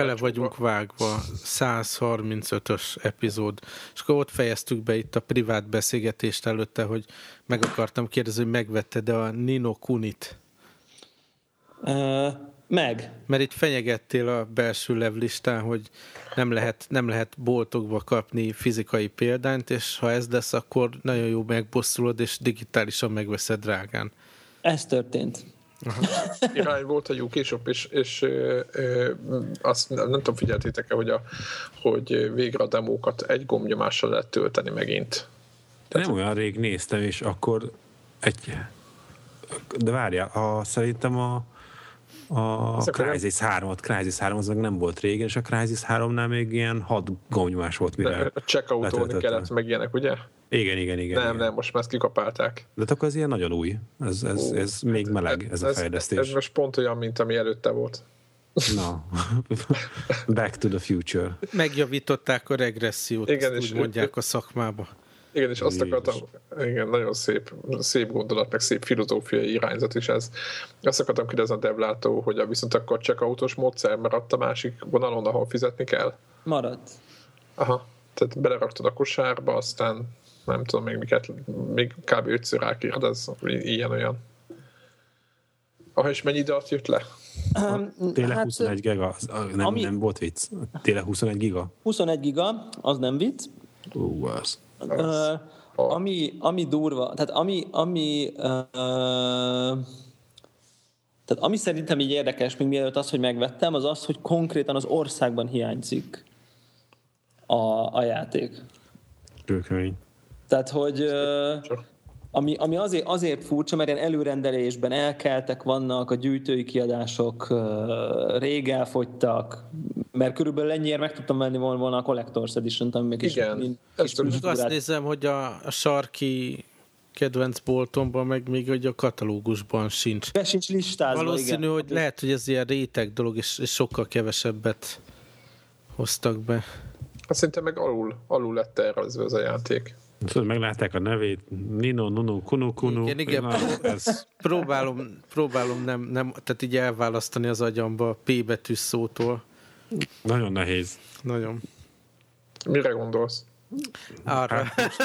bele vagyunk vágva, 135-ös epizód, és akkor ott fejeztük be itt a privát beszélgetést előtte, hogy meg akartam kérdezni, hogy megvetted de a Nino Kunit? Uh, meg. Mert itt fenyegettél a belső levlistán, hogy nem lehet, nem lehet boltokba kapni fizikai példányt, és ha ez lesz, akkor nagyon jó megbosszulod, és digitálisan megveszed drágán. Ez történt. Irány volt a UK Shop, és, és ö, ö, azt nem, nem tudom, figyeltétek-e, hogy, a, hogy végre a demókat egy gombnyomással lehet tölteni megint. Tehát, nem olyan rég néztem, és akkor egy... De várja, a, szerintem a a Crysis 3-ot, Crysis 3 az meg nem volt régen, és a Crysis 3-nál még ilyen hat gomnyomás volt, mire A checkout kellett meg ilyenek, ugye? Igen, igen, igen. Nem, igen. nem, most már ezt kikapálták. De akkor ez ilyen nagyon új. Ez, ez, ez még meleg, ez, ez a fejlesztés. Ez, ez most pont olyan, mint ami előtte volt. Na, back to the future. Megjavították a regressziót, igen, és úgy mondják a szakmába. Igen, és azt akartam, igen, nagyon szép, szép gondolat, meg szép filozófiai irányzat is ez. Azt akartam kérdezni a devlátó, hogy a viszont akkor csak autós módszer maradt a másik vonalon, ahol fizetni kell? Maradt. Aha, tehát beleraktad a kosárba, aztán nem tudom még miket, még kb. ötször rákérdez, ilyen-olyan. Ah, és mennyi időt jött le? Um, Tényleg hát, 21 giga, nem, ami, nem volt vicc. Tényleg 21 giga? 21 giga, az nem vicc. Ú, az. Uh, ami, ami durva, tehát ami, ami uh, tehát ami szerintem így érdekes, még mielőtt az, hogy megvettem, az az, hogy konkrétan az országban hiányzik a, a játék. Kőkemény. Tehát, hogy uh, ami, ami azért, azért furcsa, mert ilyen előrendelésben elkeltek vannak, a gyűjtői kiadások uh, rég elfogytak, mert körülbelül ennyiért meg tudtam venni volna a Collector's Edition-t, ami még Igen. is, is Most azt nézem, hogy a, a sarki kedvenc boltomban, meg még hogy a katalógusban sincs. Be sincs listázva, Valószínű, igen. hogy lehet, hogy ez ilyen réteg dolog, és, és sokkal kevesebbet hoztak be. Hát szerintem meg alul, alul lett tervezve ez a játék. Tudod, meglátták a nevét, Nino, Nuno, Kunu, Kunu. Igen, igen, Na, ez... próbálom, próbálom nem, nem, tehát így elválasztani az agyamba a P betű szótól. Nagyon nehéz. Nagyon. Mire gondolsz? Arra. Hát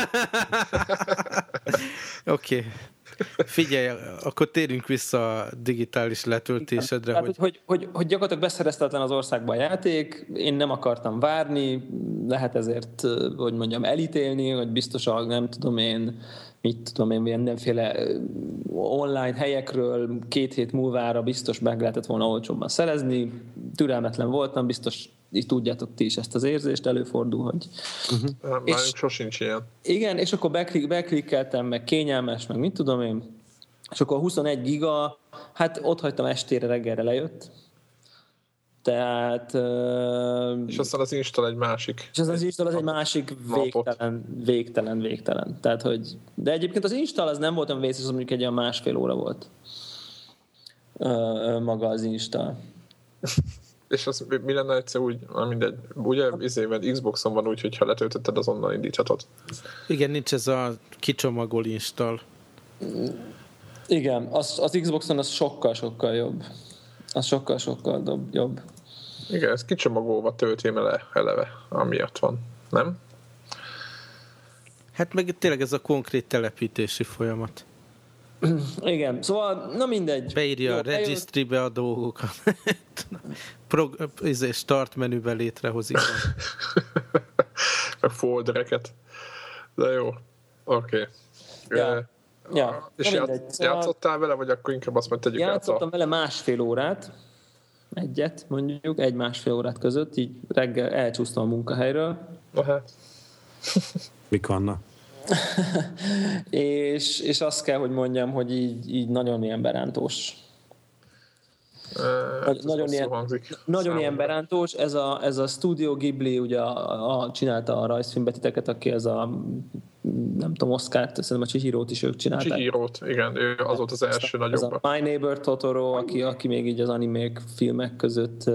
Oké. okay. Figyelj, akkor térjünk vissza a digitális letöltésedre. Tehát, hogy... Hogy, hogy, hogy gyakorlatilag beszereztetlen az országban a játék, én nem akartam várni, lehet ezért, hogy mondjam, elítélni, hogy biztosan nem tudom én, mit tudom én, mindenféle online helyekről két hét múlvára biztos meg lehetett volna olcsóbban szerezni. Türelmetlen voltam, biztos így tudjátok ti is ezt az érzést, előfordul, hogy... Uh-huh. És, sosincs ilyen. Igen, és akkor beklik, beklikkeltem, meg kényelmes, meg mit tudom én, és akkor 21 giga, hát ott hagytam estére, reggelre lejött, tehát... Uh, és aztán az install egy másik. És az az install az egy másik végtelen, végtelen, végtelen. Tehát, hogy, de egyébként az install az nem volt olyan vészes, az mondjuk egy olyan másfél óra volt. Uh, maga az install. és az mi lenne egyszer úgy, mindegy, ugye izével Xboxon van úgy, hogyha letöltötted, azonnal indíthatod. Igen, nincs ez a kicsomagol install. Igen, az, az Xboxon az sokkal-sokkal jobb. Az sokkal-sokkal jobb. Igen, ez kicsomagolva tölti le eleve, amiatt van, nem? Hát meg tényleg ez a konkrét telepítési folyamat. Igen, szóval, na mindegy. Beírja Jó, a registrybe a dolgokat. Prog- izé, start menübe létrehozik. Meg foldereket. De jó. Oké. Okay. Ja. Ja, és ját, szóval játszottál vele, vagy akkor inkább azt mondtad, hogy Játszottam vele másfél órát, egyet mondjuk, egy-másfél órát között, így reggel elcsúsztam a munkahelyről. Aha. Mik vannak? és, és azt kell, hogy mondjam, hogy így, így nagyon ilyen berántós. Uh, Nagy, nagyon ilyen, nagyon ilyen berántós. Ez a, ez a Studio Ghibli ugye a, a, csinálta a rajzfilmbetiteket, aki ez a nem tudom, Oscar-t, szerintem a Chihiro-t is ők csinálták. Chihiro-t, igen, ő az volt az első nagyobb. My Neighbor Totoro, aki, aki még így az animék filmek között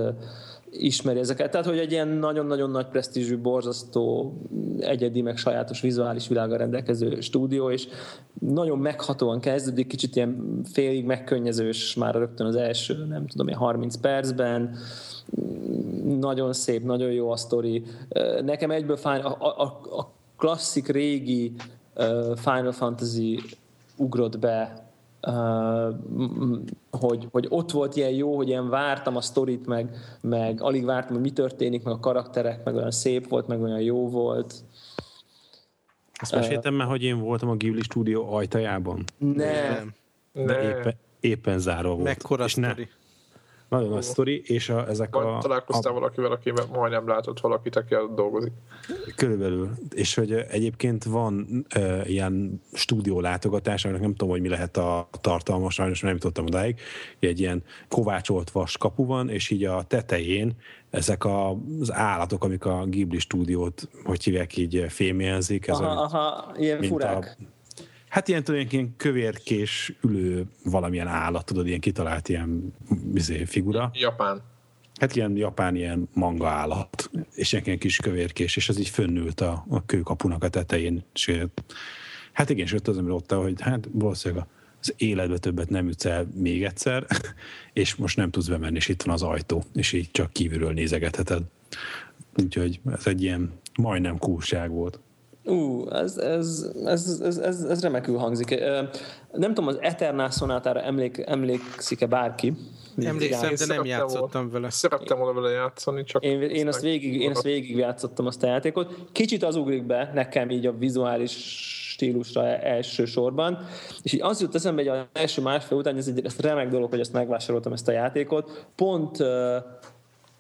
ismeri ezeket. Tehát, hogy egy ilyen nagyon-nagyon nagy presztízsű, borzasztó, egyedi, meg sajátos vizuális világa rendelkező stúdió, és nagyon meghatóan kezdődik, kicsit ilyen félig megkönnyezős már rögtön az első, nem tudom, ilyen 30 percben, nagyon szép, nagyon jó a sztori. Nekem egyből fáj, a, a, a klasszik régi Final Fantasy ugrott be Uh, hogy, hogy ott volt ilyen jó, hogy ilyen vártam a sztorit, meg, meg alig vártam, hogy mi történik, meg a karakterek, meg olyan szép volt, meg olyan jó volt. Azt meséltem uh, már, hogy én voltam a Ghibli stúdió ajtajában? Nem. De éppen, éppen zárva volt. Mekkora és sztori? Ne, nagyon nagy sztori, és a, ezek Majd a... találkoztál a, valakivel, aki majdnem látott valakit, aki dolgozik. Körülbelül. És hogy egyébként van e, ilyen stúdió látogatás, aminek nem tudom, hogy mi lehet a tartalma, sajnos nem jutottam odáig. Egy ilyen kovácsolt vas kapu van, és így a tetején ezek a, az állatok, amik a Ghibli stúdiót, hogy hívják így, fémjelzik. Ez aha, a, aha, ilyen furák. A, Hát ilyen, tudod, ilyen kövérkés ülő valamilyen állat, tudod, ilyen kitalált ilyen izé, figura. Japán. Hát ilyen japán ilyen manga állat, és ilyen kis kövérkés, és az így fönnült a, a kőkapunak a tetején. És, hát igen, ott az, ami ott, hogy hát valószínűleg az életbe többet nem jutsz el még egyszer, és most nem tudsz bemenni, és itt van az ajtó, és így csak kívülről nézegetheted. Úgyhogy ez egy ilyen majdnem kúrság volt. Ú, ez, ez, ez, ez, ez, ez remekül hangzik. Nem tudom, az Eternal Sonátára emlék, emlékszik-e bárki? Emlékszem, de nem játszottam vele. Szerettem volna vele játszani, csak... Én, én, azt végig, én azt végig játszottam azt a játékot. Kicsit az ugrik be nekem így a vizuális stílusra elsősorban. És így az jut eszembe, hogy az első másfél után, ez egy ez remek dolog, hogy ezt megvásároltam ezt a játékot. Pont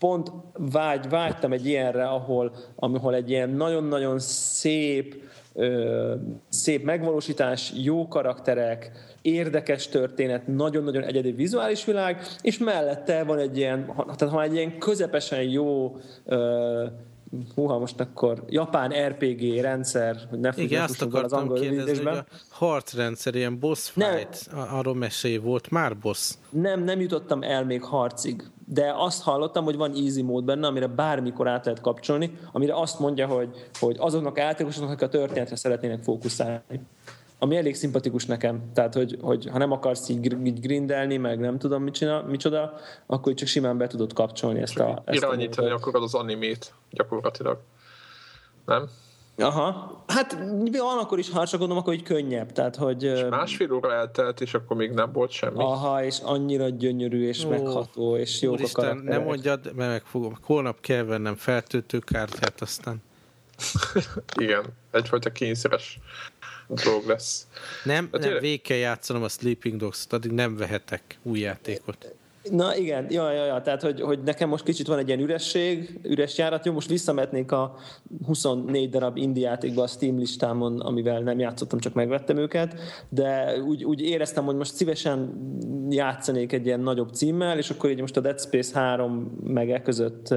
pont vágy, vágytam egy ilyenre, ahol, ahol egy ilyen nagyon-nagyon szép, ö, szép megvalósítás, jó karakterek, érdekes történet, nagyon-nagyon egyedi vizuális világ, és mellette van egy ilyen, tehát ha egy ilyen közepesen jó ö, húha, most akkor japán RPG rendszer, hogy ne Igen, azt akartam az angol kérdezni, hogy a harcrendszer, ilyen boss fight, nem, arról mesélj, volt már boss? Nem, nem jutottam el még harcig, de azt hallottam, hogy van easy mód benne, amire bármikor át lehet kapcsolni, amire azt mondja, hogy, hogy azoknak a játékosoknak, akik a történetre szeretnének fókuszálni ami elég szimpatikus nekem. Tehát, hogy, hogy ha nem akarsz így, így grindelni, meg nem tudom mit csinál, micsoda, akkor csak simán be tudod kapcsolni ezt a... Ezt irányítani a akarod az animét gyakorlatilag. Nem? Aha. Hát van akkor is, ha csak gondolom, akkor így könnyebb. Tehát, hogy, és másfél óra eltelt, és akkor még nem volt semmi. Aha, és annyira gyönyörű, és Ó, megható, és jó a nem mondjad, mert megfogom. Holnap kell vennem feltöltőkártyát, aztán... Igen, egyfajta kényszeres dolog lesz. Nem, hát nem végig kell játszanom a Sleeping Dogs-t, addig nem vehetek új játékot. Na igen, ja, ja, ja, tehát hogy, hogy nekem most kicsit van egy ilyen üresség, üres járat, jó, most visszametnék a 24 darab indie játékba a Steam listámon, amivel nem játszottam, csak megvettem őket, de úgy, úgy éreztem, hogy most szívesen játszanék egy ilyen nagyobb címmel, és akkor így most a Dead Space 3 meg között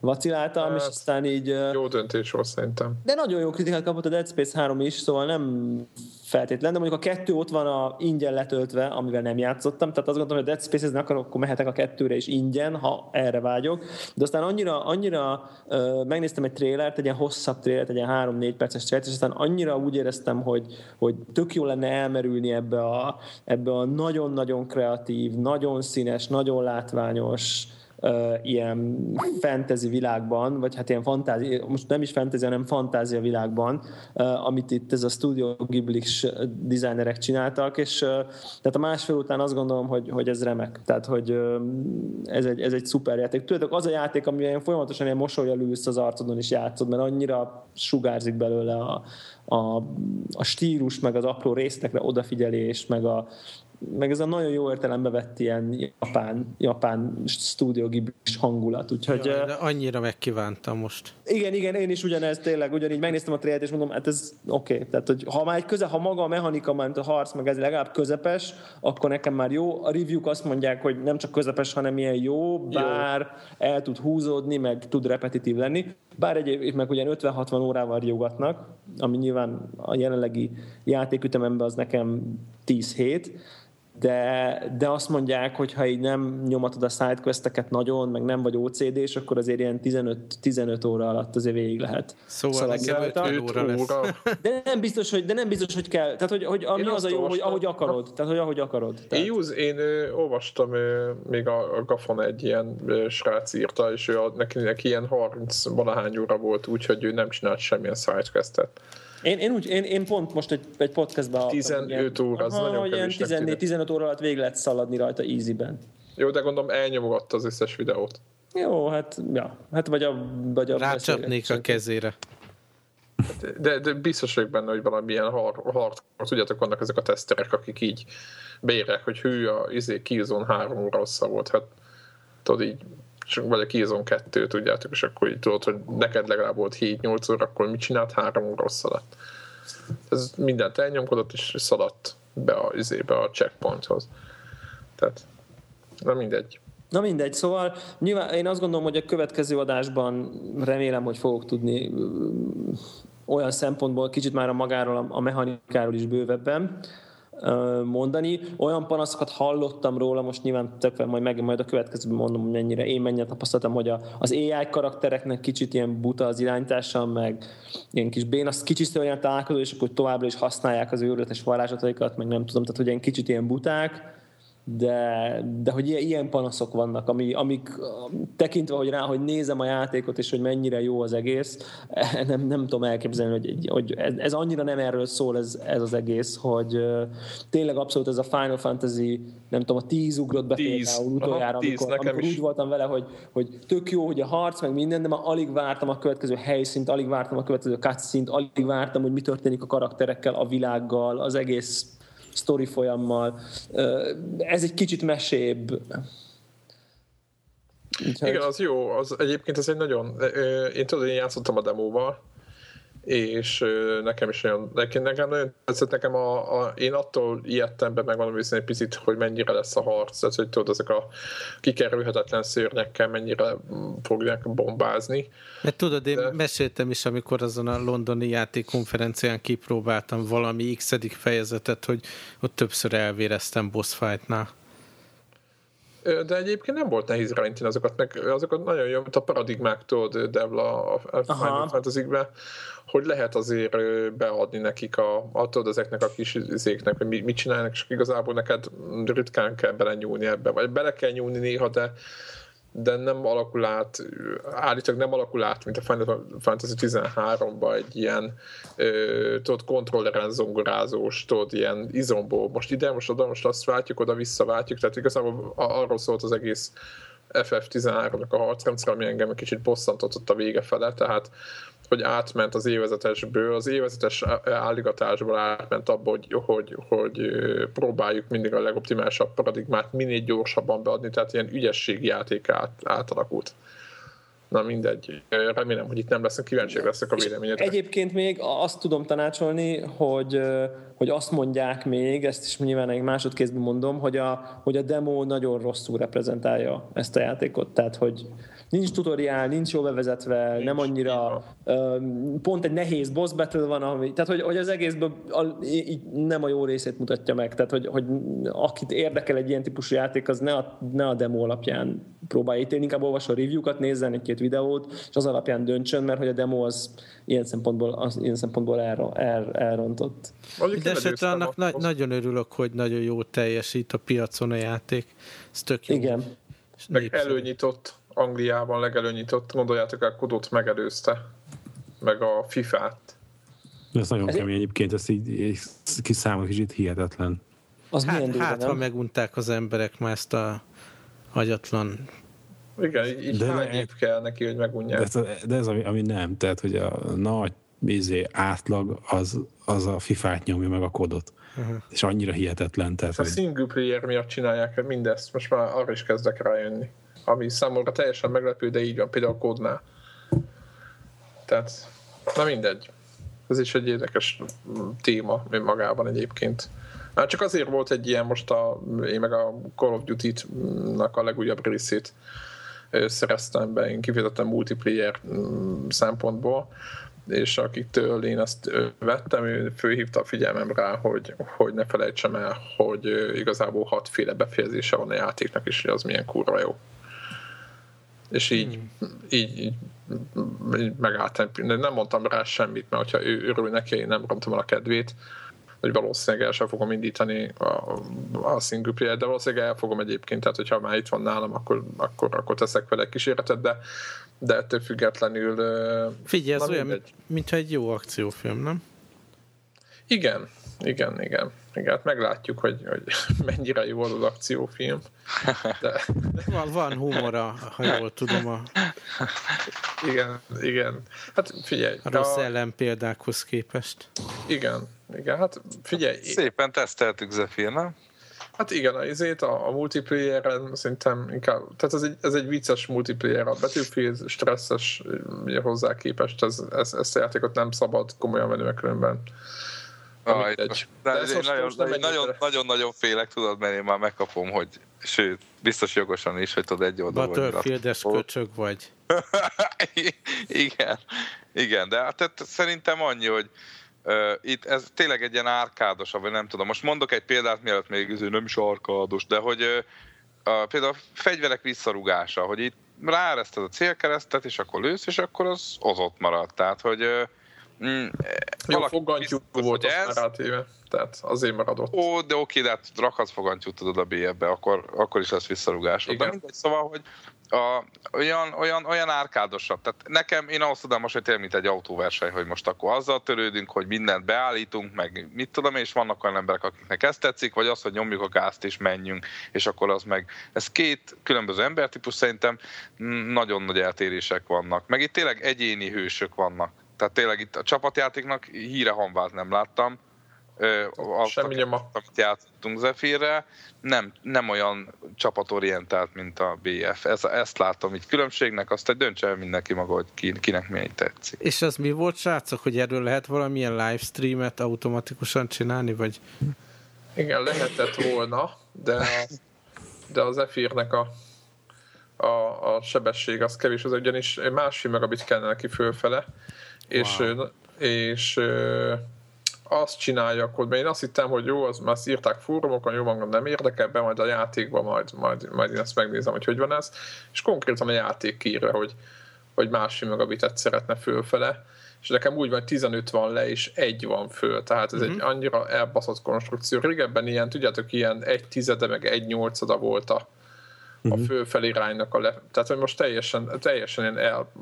vaciláltam, hát, és aztán így... Jó döntés volt szerintem. De nagyon jó kritikát kapott a Dead Space 3 is, szóval nem feltétlen, de mondjuk a kettő ott van a ingyen letöltve, amivel nem játszottam, tehát azt gondolom, hogy Dead Space-ezni akarok, akkor mehetek a kettőre is ingyen, ha erre vágyok, de aztán annyira, annyira uh, megnéztem egy trélert, egy ilyen hosszabb trélert, egy ilyen 3-4 perces trélert, és aztán annyira úgy éreztem, hogy, hogy tök jó lenne elmerülni ebbe a, ebbe a nagyon-nagyon kreatív, nagyon színes, nagyon látványos, uh, ilyen fantasy világban, vagy hát ilyen fantázi, most nem is fantasy, hanem fantázia világban, amit itt ez a Studio ghibli designerek csináltak, és uh, tehát a másfél után azt gondolom, hogy, hogy ez remek. Tehát, hogy ez, egy, ez egy szuper játék. Tudjátok, az a játék, ami ilyen folyamatosan ilyen mosolyjal ülsz az arcodon is játszod, mert annyira sugárzik belőle a, a, a stílus, meg az apró résztekre odafigyelés, meg a, meg ez a nagyon jó értelembe vett ilyen japán, japán stúdió hangulat, úgyhogy... Ja, de annyira megkívántam most. Igen, igen, én is ugyanez tényleg, ugyanígy megnéztem a trélet, és mondom, hát ez oké, okay. tehát hogy ha már egy köze, ha maga a mechanika, mert a harc, meg ez legalább közepes, akkor nekem már jó. A review azt mondják, hogy nem csak közepes, hanem ilyen jó, bár jó. el tud húzódni, meg tud repetitív lenni. Bár egy, meg ugye 50-60 órával riogatnak, ami nyilván a jelenlegi játékütememben az nekem 10 hét, de, de azt mondják, hogy ha így nem nyomatod a sidequesteket nagyon, meg nem vagy OCD-s, akkor azért ilyen 15, 15 óra alatt azért végig lehet. Szóval nekem 5 óra lesz. De nem biztos, hogy, de nem biztos, hogy kell. Tehát, hogy, hogy ami az a jó, hogy ahogy akarod. Tehát, hogy ahogy akarod. Tehát. Én, use, én ö, olvastam ö, még a, a Gafon egy ilyen ö, srác írta, és ő a, neki, neki ilyen 30 valahány óra volt, úgyhogy ő nem csinált semmilyen sidequestet. Én, én, úgy, én, én pont most egy, egy podcastban 15 óra, az aha, nagyon ilyen 14-15 óra alatt végig lehet szaladni rajta easy-ben. Jó, de gondolom elnyomogatta az összes videót. Jó, hát, ja. Hát vagy a... Vagy a Rácsapnék a kezére. De, de biztos vagyok benne, hogy valamilyen hard, hard tudjátok, vannak ezek a teszterek, akik így beírják, hogy hű, a izé, Killzone 3 óra volt. Hát tudod így vagy a Killzone 2, tudjátok, és akkor így tudod, hogy neked legalább volt 7-8 óra, akkor mit csinált? 3 óra rossz alatt. Ez mindent elnyomkodott, és szaladt be a, izébe a checkpointhoz. Tehát, na mindegy. Na mindegy, szóval nyilván én azt gondolom, hogy a következő adásban remélem, hogy fogok tudni olyan szempontból kicsit már a magáról, a mechanikáról is bővebben, mondani. Olyan panaszokat hallottam róla, most nyilván tökve majd, meg, majd a következőben mondom, hogy mennyire én mennyire tapasztaltam, hogy a, az AI karaktereknek kicsit ilyen buta az irányítása, meg ilyen kis bén, azt kicsit olyan találkozó, és akkor továbbra is használják az őrületes varázslataikat, meg nem tudom, tehát hogy ilyen kicsit ilyen buták de, de hogy ilyen panaszok vannak, ami, amik tekintve, hogy rá, hogy nézem a játékot, és hogy mennyire jó az egész, nem, nem tudom elképzelni, hogy, hogy ez, ez annyira nem erről szól ez, ez az egész, hogy tényleg abszolút ez a Final Fantasy, nem tudom, a tíz ugrott be tíz. például utoljára, Aha, tíz, amikor, amikor úgy voltam vele, hogy, hogy tök jó, hogy a harc, meg minden, de már alig vártam a következő helyszínt, alig vártam a következő cutscene alig vártam, hogy mi történik a karakterekkel, a világgal, az egész sztori folyammal. Ez egy kicsit mesébb. Úgyhogy... Igen, az jó. Az, egyébként ez egy nagyon... Én tudod, én játszottam a demóval, és nekem is olyan, nekem, nekem nagyon tetszett, nekem a, a, én attól ijedtem be, meg valami egy picit, hogy mennyire lesz a harc, tehát hogy tudod, ezek a kikerülhetetlen szörnyekkel mennyire fogják bombázni. Mert tudod, én De... meséltem is, amikor azon a londoni játékkonferencián kipróbáltam valami x fejezetet, hogy ott többször elvéreztem boss fightnál. De egyébként nem volt nehéz ráinteni azokat, meg azokat nagyon jó, mint a paradigmáktól Devla a Final fantasy hogy lehet azért beadni nekik a, attól ezeknek a kis izéknek, hogy mit csinálnak, és igazából neked ritkán kell belenyúlni ebbe, vagy bele kell nyúlni néha, de de nem alakul át, állítólag nem alakul át, mint a Final Fantasy 13-ban egy ilyen, ö, tudod, kontrolleren zongorázós, tudod, ilyen izomból, most ide, most oda, most azt váltjuk, oda visszaváltjuk, tehát igazából arról szólt az egész FF13-nak a harcrendszer, ami engem egy kicsit bosszantott ott a vége fele, tehát hogy átment az évezetesből, az évezetes álligatásból átment abba, hogy, hogy, hogy próbáljuk mindig a legoptimálisabb paradigmát minél gyorsabban beadni, tehát ilyen ügyességi játék át, átalakult. Na mindegy. Remélem, hogy itt nem lesznek kíváncsiak leszek a véleményetek. Egyébként még azt tudom tanácsolni, hogy, hogy azt mondják még, ezt is nyilván egy másodkézben mondom, hogy a, hogy a demo nagyon rosszul reprezentálja ezt a játékot. Tehát, hogy, nincs tutoriál, nincs jól bevezetve, nincs, nem annyira, pont egy nehéz boss battle van, ami, tehát hogy, hogy az egészből a, így nem a jó részét mutatja meg, tehát hogy, hogy akit érdekel egy ilyen típusú játék, az ne a, ne a demo alapján próbálja ítélni, inkább olvasson review-kat, nézzen egy-két videót, és az alapján döntsön, mert hogy a demo az ilyen szempontból, az, ilyen szempontból el, el, elrontott. De esetre annak na- nagyon örülök, hogy nagyon jó teljesít a piacon a játék. Ez tök jó. Igen. Meg előnyitott Angliában legelőnyitott, gondoljátok el, Kodot megelőzte, meg a FIFA-t. Ez nagyon ez kemény egyébként, ez így kiszámol kicsit hihetetlen. Az hát, milyen hát ha megunták az emberek már ezt a hagyatlan igen, így de hány év kell neki, hogy megunják. De ez, de ez ami, ami nem, tehát hogy a nagy izé, átlag az, az a FIFA-t nyomja meg a kodot. Uh-huh. És annyira hihetetlen. Tehát, a hogy... single player miatt csinálják mindezt, most már arra is kezdek rájönni ami számomra teljesen meglepő, de így van, például a kódnál. Tehát, na mindegy. Ez is egy érdekes téma magában egyébként. Hát csak azért volt egy ilyen most a, én meg a Call of Duty-nak a legújabb részét szereztem be, én kifejezetten multiplayer szempontból, és akiktől én ezt vettem, ő főhívta a figyelmem rá, hogy, hogy ne felejtsem el, hogy igazából hatféle befejezése van a játéknak, és az milyen kurva jó. És így, hmm. így, így, így megálltam. Nem mondtam rá semmit, mert ha ő örül neki, én nem rontom el a kedvét, hogy valószínűleg el sem fogom indítani a, a single player, de valószínűleg el fogom egyébként, tehát hogyha már itt van nálam, akkor, akkor, akkor teszek vele egy kísérletet, de, de ettől függetlenül... Figyelj, ez olyan, mintha egy jó akciófilm, nem? Igen, igen, igen. Igen, hát meglátjuk, hogy, hogy mennyire jó az akciófilm. De... Van, van humora, ha jól tudom. A... Igen, igen. Hát figyelj. A rossz a... ellenpéldákhoz képest. Igen, igen, hát figyelj. Szépen teszteltük Zephyr, nem? Hát igen, a izét, a, a multiplayer-en szerintem inkább, tehát ez egy, ez egy vicces multiplayer, a Battlefield stresszes hozzá képest, ez, ez, ezt a játékot nem szabad komolyan venni, különben Aj, de, de ez nagyon, nagyon, nagyon, nagyon, nagyon félek, tudod, mert én már megkapom, hogy sőt, biztos jogosan is, hogy tudod egy oldal Battlefield-es köcsög vagy. igen, igen, de hát szerintem annyi, hogy uh, itt ez tényleg egy ilyen árkádosabb, vagy nem tudom. Most mondok egy példát, mielőtt még ez nem is árkádos, de hogy uh, uh, például a fegyverek visszarugása, hogy itt ráereszted a célkeresztet, és akkor lősz, és akkor az, az ott marad. Tehát, hogy uh, Mm, Jó, fogantyú volt az ez... rátéve, tehát azért maradott. Ó, de oké, de hát rakhatsz fogantyút tudod a BF-be, akkor, akkor is lesz visszarugás. De mindegy, szóval, hogy a, olyan, olyan, olyan árkádosabb. Tehát nekem, én azt tudom most, hogy tényleg, mint egy autóverseny, hogy most akkor azzal törődünk, hogy mindent beállítunk, meg mit tudom és vannak olyan emberek, akiknek ezt tetszik, vagy az, hogy nyomjuk a gázt és menjünk, és akkor az meg. Ez két különböző embertípus, szerintem nagyon nagy eltérések vannak. Meg itt tényleg egyéni hősök vannak tehát tényleg itt a csapatjátéknak híre hanvát nem láttam. Semmi nyoma. Amit játszottunk Zephyrre, nem, nem olyan csapatorientált, mint a BF. Ez, ezt látom így különbségnek, azt egy döntse mindenki maga, hogy ki, kinek mi tetszik. És az mi volt, srácok, hogy erről lehet valamilyen livestreamet automatikusan csinálni, vagy? Igen, lehetett volna, de de az Zephyrnek a a, a sebesség az kevés, az ugyanis másfél megabit kellene neki fölfele, és, wow. és azt csinálja akkor, mert én azt hittem, hogy jó, az már írták fórumokon, jó magam nem érdekel, be majd a játékban, majd, majd, majd én ezt megnézem, hogy hogy van ez, és konkrétan a játék írja, hogy, hogy másfél megabitet szeretne fölfele, és nekem úgy van, 15 van le, és egy van föl, tehát ez uh-huh. egy mhm. annyira elbaszott konstrukció. Régebben ilyen, tudjátok, ilyen egy tizede, meg egy nyolcada volt a. a mhm. főfeliránynak a le... Tehát, hogy most teljesen, teljesen ilyen el...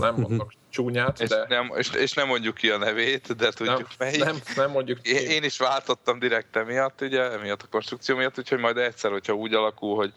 Nem mondok uh-huh. csúnyát, és de... Nem, és, és nem mondjuk ki a nevét, de tudjuk nem, melyik. Nem, nem mondjuk ki. Én, én is váltottam direkt emiatt, ugye, emiatt a konstrukció miatt, úgyhogy majd egyszer, hogyha úgy alakul, hogy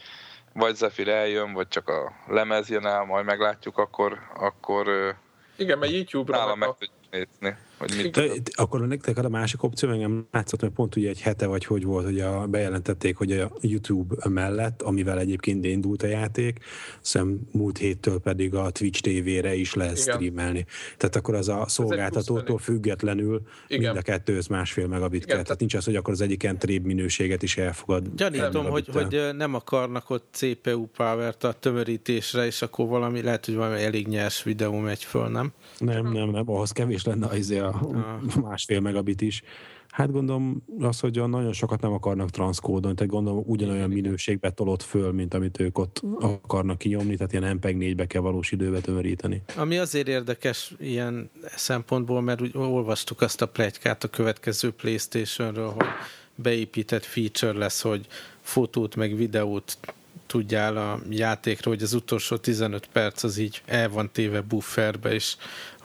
vagy Zephyr eljön, vagy csak a lemez jön el, majd meglátjuk, akkor, akkor igen, mert YouTube-ra meg tudjuk nézni. Hogy mit de, akkor nektek a másik opció, engem látszott, mert pont ugye egy hete vagy hogy volt, hogy a, bejelentették, hogy a YouTube mellett, amivel egyébként indult a játék, szem múlt héttől pedig a Twitch TV-re is lehet Igen. streamelni. Tehát akkor az a szolgáltatótól függetlenül Igen. mind a kettő az másfél megabit kell. Tehát nincs az, hogy akkor az egyik entrébb minőséget is elfogad. Gyanítom, hogy, hogy nem akarnak ott CPU power a tömörítésre, és akkor valami, lehet, hogy valami elég nyers videó megy föl, nem? Nem, nem, nem, ahhoz kevés lenne az a másfél megabit is. Hát gondolom az, hogy nagyon sokat nem akarnak transzkódolni, tehát gondolom ugyanolyan minőségbe tolott föl, mint amit ők ott akarnak kinyomni, tehát ilyen MPEG 4-be kell valós időbe tömöríteni. Ami azért érdekes ilyen szempontból, mert úgy olvastuk azt a plegykát a következő Playstation-ről, hogy beépített feature lesz, hogy fotót meg videót tudjál a játékra, hogy az utolsó 15 perc az így el van téve bufferbe, és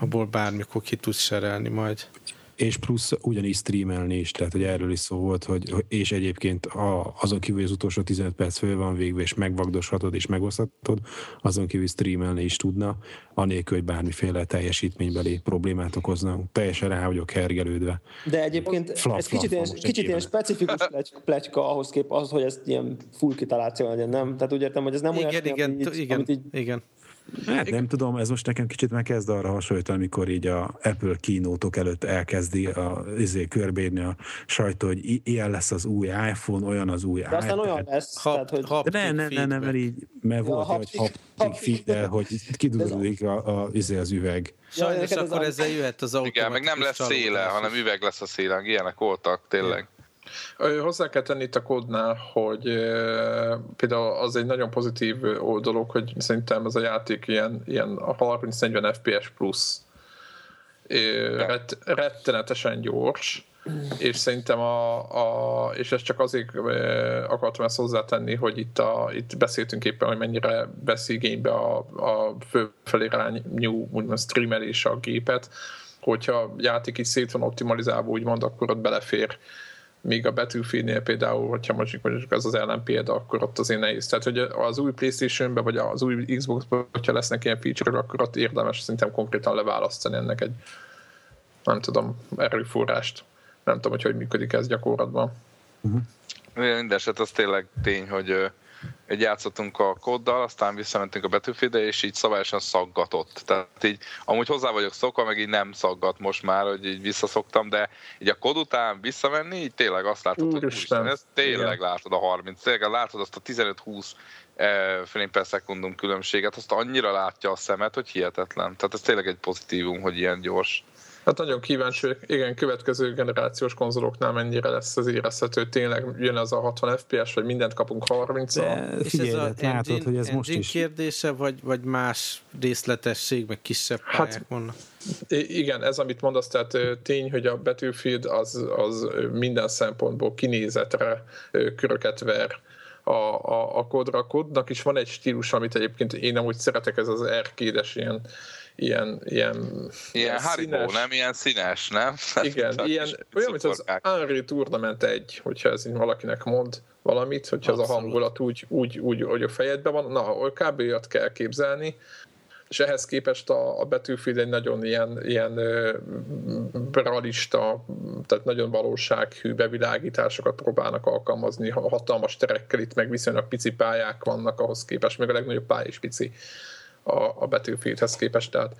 abból bármikor ki tudsz serelni majd és plusz ugyanígy streamelni is, tehát hogy erről is szó volt, hogy, és egyébként a, azon kívül, hogy az utolsó 15 perc föl van végve, és megvagdoshatod és megoszthatod, azon kívül streamelni is tudna, anélkül, hogy bármiféle teljesítménybeli problémát okozna. Teljesen rá vagyok hergelődve. De egyébként flap, ez flap, kicsit, ilyen, kicsit ilyen specifikus pletyka ahhoz kép, az, hogy ez ilyen full kitaláció legyen, nem? Tehát úgy értem, hogy ez nem igen, olyan, igen, amit, így, igen, amit így... igen Hát nem tudom, ez most nekem kicsit megkezd arra hasonlítani, amikor így a Apple kínótok előtt elkezdi a, izé, körbérni a sajtó, hogy ilyen lesz az új iPhone, olyan az új De aztán olyan lesz, Hap, tehát, hogy... hap, De ne, ne, ne, ne, mert így, mert Ja, volt, hogy haptik- haptik feed hogy kidudullik a, a, izé az üveg. Sajnos ez akkor ezzel jöhet az automatikus Igen, meg nem lesz széle, hanem üveg lesz a szélen. Ilyenek voltak, tényleg. Hozzá kell tenni itt a kódnál, hogy például az egy nagyon pozitív dolog, hogy szerintem ez a játék ilyen, ilyen a 30-40 FPS plusz. Rettenetesen gyors, és szerintem a, a és ez csak azért akartam ezt hozzátenni, hogy itt, a, itt beszéltünk éppen, hogy mennyire vesz igénybe a, a fölfelé irányú úgymond streamelés a gépet, hogyha a játék így szét van optimalizálva, úgymond, akkor ott belefér még a Battlefieldnél például, hogyha mondjuk, mondjuk az az ellenpélda, akkor ott azért nehéz. Tehát, hogy az új playstation vagy az új Xbox-ban, hogyha lesznek ilyen feature akkor ott érdemes szerintem konkrétan leválasztani ennek egy, nem tudom, erőforrást. Nem tudom, hogy hogy működik ez gyakorlatban. Mindeneset az tényleg tény, hogy egy játszottunk a kóddal, aztán visszamentünk a betűfide, és így szabályosan szaggatott. Tehát így, amúgy hozzá vagyok szokva, meg így nem szaggat most már, hogy így visszaszoktam, de így a kód után visszamenni, így tényleg azt látod, hogy Úristen. úristen, ez tényleg Igen. látod a 30, tényleg látod azt a 15-20 eh, frame per szekundum különbséget, azt annyira látja a szemet, hogy hihetetlen. Tehát ez tényleg egy pozitívum, hogy ilyen gyors. Hát nagyon kíváncsi, vagyok. igen, következő generációs konzoloknál mennyire lesz az érezhető, tényleg jön az a 60 FPS, vagy mindent kapunk 30 -al. De És ez a látod, engine, hogy ez most is... kérdése, vagy, vagy más részletesség, meg kisebb Hát- vannak? Igen, ez amit mondasz, tehát tény, hogy a Battlefield az, az minden szempontból kinézetre köröket ver a, a, a kódra. A kódnak is van egy stílus, amit egyébként én amúgy szeretek, ez az erkédes ilyen ilyen, ilyen, Ilyen Haribo, nem? Ilyen színes, nem? Igen, ilyen, olyan, mint az. Unreal Tournament 1, hogyha ez így valakinek mond valamit, hogyha az a Abszolút. hangulat úgy, úgy, úgy, hogy a fejedben van, na, kb. olyat kell képzelni, és ehhez képest a, a Battlefield egy nagyon ilyen, ilyen realista, tehát nagyon valósághű bevilágításokat próbálnak alkalmazni, ha- hatalmas terekkel, itt meg viszonylag pici pályák vannak ahhoz képest, meg a legnagyobb pálya is pici a, a Battlefieldhez képest, tehát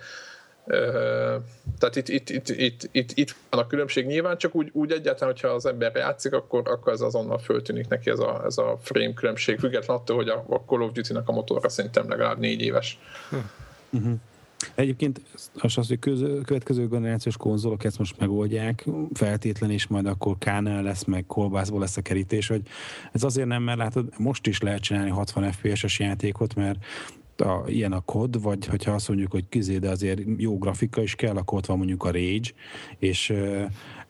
tehát itt, itt, itt, itt, itt, itt van a különbség. Nyilván, csak úgy, úgy egyáltalán, hogyha az ember játszik, akkor, akkor ez azonnal föltűnik neki ez a, ez a frame különbség, függetlenül attól, hogy a, a Call of Duty-nak a motorra szerintem legalább négy éves. Egyébként az, az hogy közö, következő generációs konzolok ezt most megoldják, feltétlen és majd akkor kánál lesz, meg kolbászból lesz a kerítés, hogy ez azért nem, mert látod, most is lehet csinálni 60 FPS-es játékot, mert a, ilyen a kod, vagy hogyha azt mondjuk, hogy kizé, de azért jó grafika is kell, akkor ott van mondjuk a Rage, és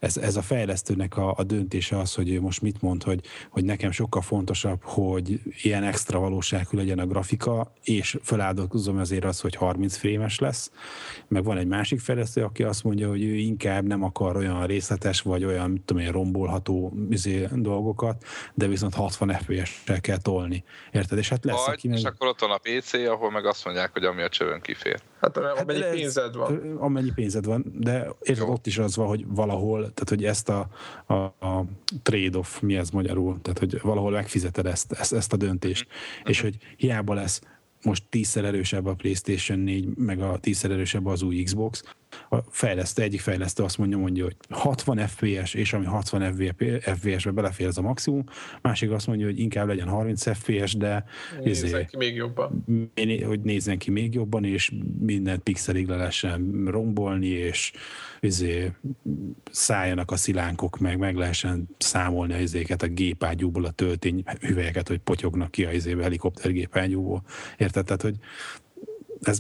ez, ez a fejlesztőnek a, a döntése az, hogy ő most mit mond, hogy, hogy nekem sokkal fontosabb, hogy ilyen extra valóságú legyen a grafika, és feláldozom azért az, hogy 30 frémes lesz, meg van egy másik fejlesztő, aki azt mondja, hogy ő inkább nem akar olyan részletes, vagy olyan, mit tudom én, rombolható izé, dolgokat, de viszont 60 FPS-sel kell tolni. Érted? És hát lesz, Vagy, aki és meg... akkor ott van a PC, ahol meg azt mondják, hogy ami a csövön kifér. Hát amennyi ez- pénzed van. Amennyi pénzed van, de érted, ott is az van, hogy valahol, tehát hogy ezt a, a, a trade-off, mi ez magyarul, tehát hogy valahol megfizeted ezt, ezt, ezt a döntést, és hogy hiába lesz most tízszer erősebb a PlayStation 4, meg a tízszer erősebb az új Xbox, a fejlesztő, egyik fejlesztő azt mondja, mondja, hogy 60 FPS, és ami 60 FPS-be belefér ez a maximum, másik azt mondja, hogy inkább legyen 30 FPS, de izé, Nézzek ki még jobban. Hogy nézzen ki még jobban, és mindent pixelig le lehessen rombolni, és izé, szálljanak a szilánkok, meg meg lehessen számolni a izéket a gépágyúból, a töltény hüvelyeket, hogy potyognak ki a izébe, helikopter gépágyúból. Érted? Tehát, hogy ez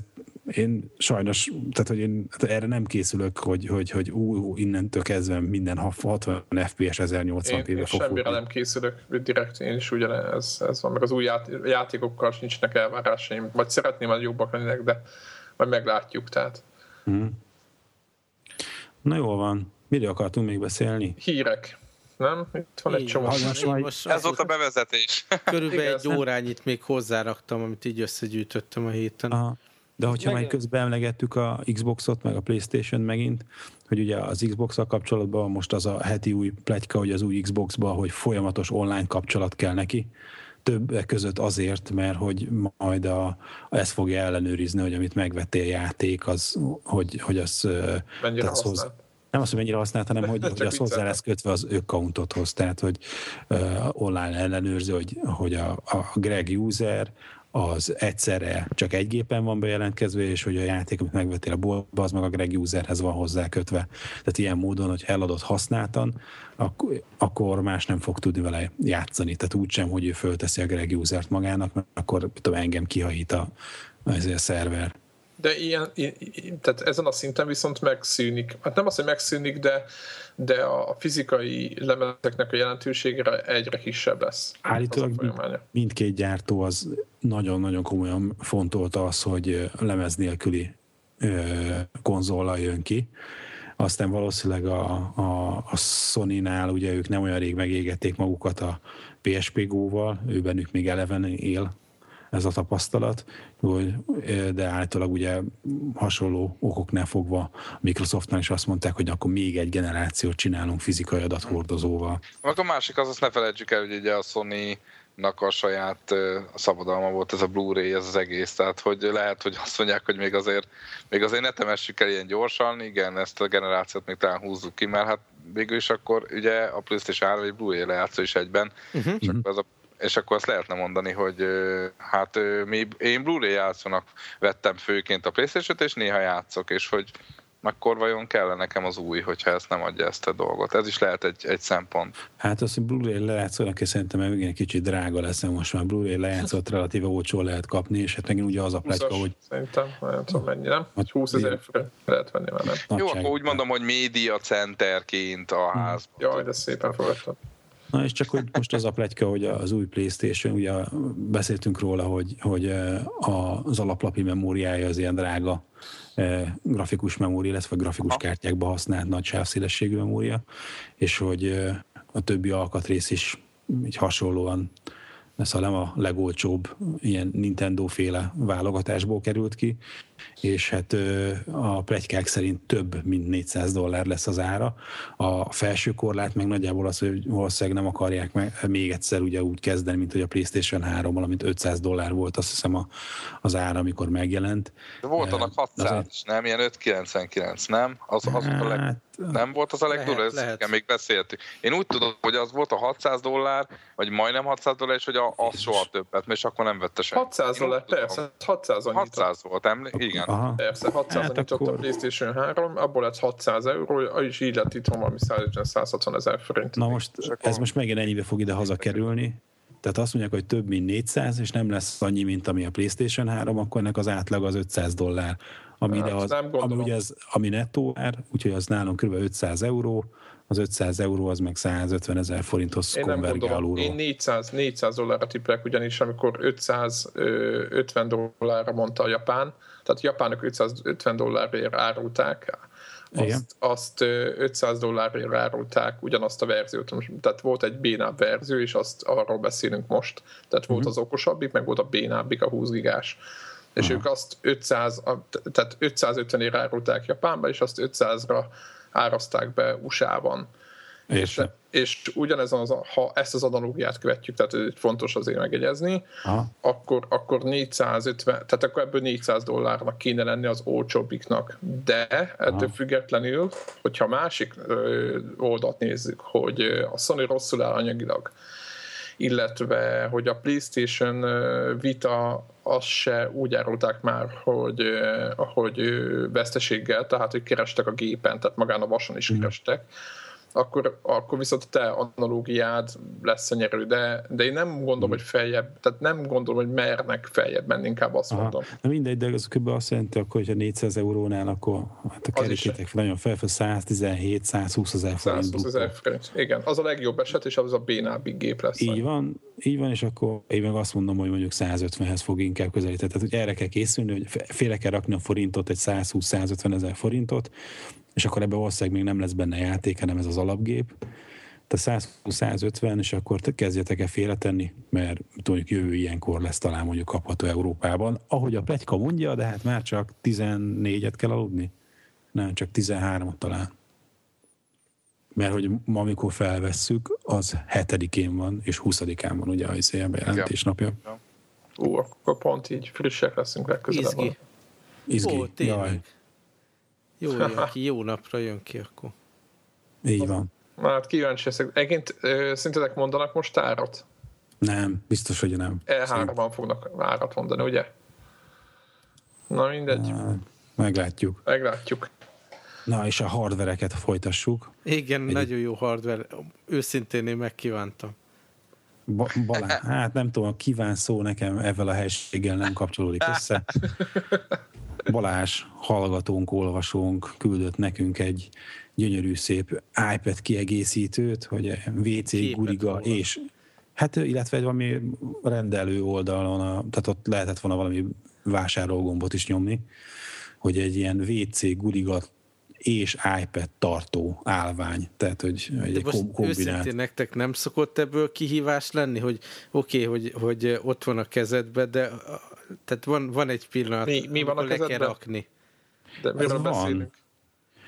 én sajnos, tehát hogy én erre nem készülök, hogy, hogy, hogy ú, ú, innentől kezdve minden 60 FPS 1080 Én, p-be én fog semmire futni. nem készülök, direkt én is ugyanez ez van, meg az új ját, játékokkal nincsenek elvárásaim, vagy szeretném, hogy jobbak lennének, de majd meglátjuk, tehát Mhm. Na jól van. Miről akartunk még beszélni? hírek, nem? Itt van egy Így csomó. van. Most Én most Ez volt a bevezetés. Körülbelül Igen, egy órányit még hozzáraktam, amit így összegyűjtöttem a héten. Aha. De hogyha Meg- közben emlegettük a Xboxot, meg a Playstation megint, hogy ugye az xbox kapcsolatban most az a heti új pletyka, hogy az új Xboxban, hogy folyamatos online kapcsolat kell neki. többek között azért, mert hogy majd a, ezt fogja ellenőrizni, hogy amit megvettél játék, az, hogy, hogy az... Mennyire hoz, nem azt, hogy mennyire használt, hanem hogy, hogy az hozzá lesz kötve az accountodhoz, tehát hogy uh, online ellenőrző, hogy, hogy a, a Greg user az egyszerre csak egy gépen van bejelentkezve, és hogy a játék, amit megvettél a boltba, az meg a Greg userhez van hozzá kötve. Tehát ilyen módon, hogy eladott használtan, akkor, más nem fog tudni vele játszani. Tehát úgysem, hogy ő fölteszi a Greg magának, mert akkor tudom, engem kihajít a, a szerver. De ilyen, tehát ezen a szinten viszont megszűnik, hát nem az, hogy megszűnik, de, de a fizikai lemezeknek a jelentőségre egyre kisebb lesz. Állítólag mindkét gyártó az nagyon-nagyon komolyan fontolta az, hogy lemez nélküli konzollal jön ki. Aztán valószínűleg a, a, a Sony-nál ugye ők nem olyan rég megégették magukat a PSP Go-val, ő bennük még eleven él ez a tapasztalat, de állítólag ugye hasonló okoknál fogva Microsoftnál is azt mondták, hogy akkor még egy generációt csinálunk fizikai adathordozóval. Akkor a másik az, azt ne felejtsük el, hogy ugye a Sony nak a saját a szabadalma volt ez a Blu-ray, ez az egész, tehát hogy lehet, hogy azt mondják, hogy még azért, még azért ne temessük el ilyen gyorsan, igen, ezt a generációt még talán húzzuk ki, mert hát végül is akkor ugye a PlayStation 3 egy Blu-ray lejátszó is egyben, uh-huh. és akkor ez a és akkor azt lehetne mondani, hogy hát mi, én Blu-ray játszónak vettem főként a Playstation-t, és néha játszok, és hogy akkor vajon kell nekem az új, hogyha ezt nem adja ezt a dolgot. Ez is lehet egy, egy szempont. Hát az, hogy Blu-ray lejátszónak, és szerintem egy kicsit drága lesz, most már Blu-ray lejátszót relatíve olcsó lehet kapni, és hát megint ugye az a pletyka, hogy... Szerintem, nem tudom mennyi, nem? 20 ezer lehet venni már nem. Jó, akkor úgy mondom, hogy média centerként a hmm. ház. Jaj, de szépen fogadtam. Na és csak hogy most az a pletyka, hogy az új Playstation, ugye beszéltünk róla, hogy, hogy az alaplapi memóriája az ilyen drága grafikus memória, illetve grafikus kártyákba használt nagy sávszélességű memória, és hogy a többi alkatrész is így hasonlóan szóval nem a legolcsóbb ilyen Nintendo-féle válogatásból került ki, és hát a plegykák szerint több, mint 400 dollár lesz az ára. A felső korlát meg nagyjából az, hogy valószínűleg nem akarják meg, még egyszer ugye úgy kezdeni, mint hogy a PlayStation 3 valamint 500 dollár volt, azt hiszem a, az ára, amikor megjelent. De volt annak 600 azért... nem? Ilyen 599, nem? Az, az hát, a leg... Nem volt az a legdurva, ezt lehet. még beszéltük. Én úgy tudom, hogy az volt a 600 dollár, vagy majdnem 600 dollár, és hogy a, az soha többet, és akkor nem vette senki. 600 dollár, persze, 600 annyit. 600 volt, emlék? Igen. Aha. Persze, 600 hát akkor... a PlayStation 3, abból lett 600 euró, és így lett itt valami 160 ezer forint. Na most, ez most megint ennyibe fog ide hazakerülni, tehát azt mondják, hogy több mint 400, és nem lesz annyi, mint ami a PlayStation 3, akkor ennek az átlag az 500 dollár. Ami, hát, az, ami, ugye az, ami nettó ár, úgyhogy az nálunk kb. 500 euró, az 500 euró az meg 150 ezer forinthoz konvergál Én 400, 400 dollárra tippelek, ugyanis amikor 550 dollárra mondta a Japán, tehát japánok 550 dollárért árulták, azt, azt 500 dollárért árulták ugyanazt a verziót. Tehát volt egy bénább verzió, és azt arról beszélünk most. Tehát uh-huh. volt mhm. az okosabbik, meg volt a bénábbik, a 20 gigás. És uh-huh. ők azt 500, tehát 550 ért árulták Japánba, és azt 500-ra árazták be USA-ban. És, és ugyanez az, ha ezt az analógiát követjük, tehát fontos azért megjegyezni, akkor, akkor 450, tehát akkor ebből 400 dollárnak kéne lenni az olcsóbbiknak. De ettől Aha. függetlenül, hogyha másik oldalt nézzük, hogy a Sony rosszul áll anyagilag, illetve hogy a PlayStation Vita azt se úgy árulták már, hogy, hogy veszteséggel, tehát hogy kerestek a gépen, tehát magán a vason is mhm. kerestek, akkor, akkor viszont a te analógiád lesz a nyerő, de, de én nem gondolom, hmm. hogy feljebb, tehát nem gondolom, hogy mernek feljebb menni, inkább azt Aha. mondom. Na mindegy, de az kb. azt jelenti, akkor, hogyha 400 eurónál, akkor hát a kerítétek nagyon fel, 117-120 ezer forint. 120 ezer forint, igen. Az a legjobb eset, és az a bénábbig gép lesz. Így van, így van, és akkor én meg azt mondom, hogy mondjuk 150-hez fog inkább közelíteni. Tehát, hogy erre kell készülni, hogy félre kell rakni a forintot, egy 120-150 ezer forintot, és akkor ebbe valószínűleg még nem lesz benne játék, hanem ez az alapgép. Tehát 120-150, és akkor te kezdjetek el félretenni, mert tudjuk jövő ilyenkor lesz talán mondjuk kapható Európában. Ahogy a pletyka mondja, de hát már csak 14-et kell aludni. Nem, csak 13-at talán. mert hogy ma, amikor felvesszük, az hetedikén van, és huszadikán van ugye az ilyen bejelentés napja. Ú, akkor pont így frissek leszünk legközelebb. Izgi. Izgi. Ó, tényleg. Jaj, Jó ki, jó napra jön ki akkor. így van. Na, hát kíváncsi leszek. Egyébként szerintetek mondanak most árat? Nem, biztos, hogy nem. E3-ban fognak árat mondani, ugye? Na mindegy, Hát, Meglátjuk. meglátjuk. Na, és a hardvereket folytassuk. Igen, nagyon jó hardware. Őszintén én megkívántam. Ba- hát nem tudom, kíván szó nekem ezzel a helységgel nem kapcsolódik össze. Balázs, hallgatónk, olvasónk küldött nekünk egy gyönyörű szép iPad kiegészítőt, hogy WC, guriga róla. és hát illetve egy valami rendelő oldalon, a, tehát ott lehetett volna valami vásárolgombot is nyomni, hogy egy ilyen WC, guriga és iPad tartó állvány, tehát hogy egy De most kom- kombinált. őszintén nektek nem szokott ebből kihívás lenni, hogy oké, okay, hogy, hogy ott van a kezedben, de tehát van, van egy pillanat, Mi- mi van a le kell rakni. De miről van. beszélünk?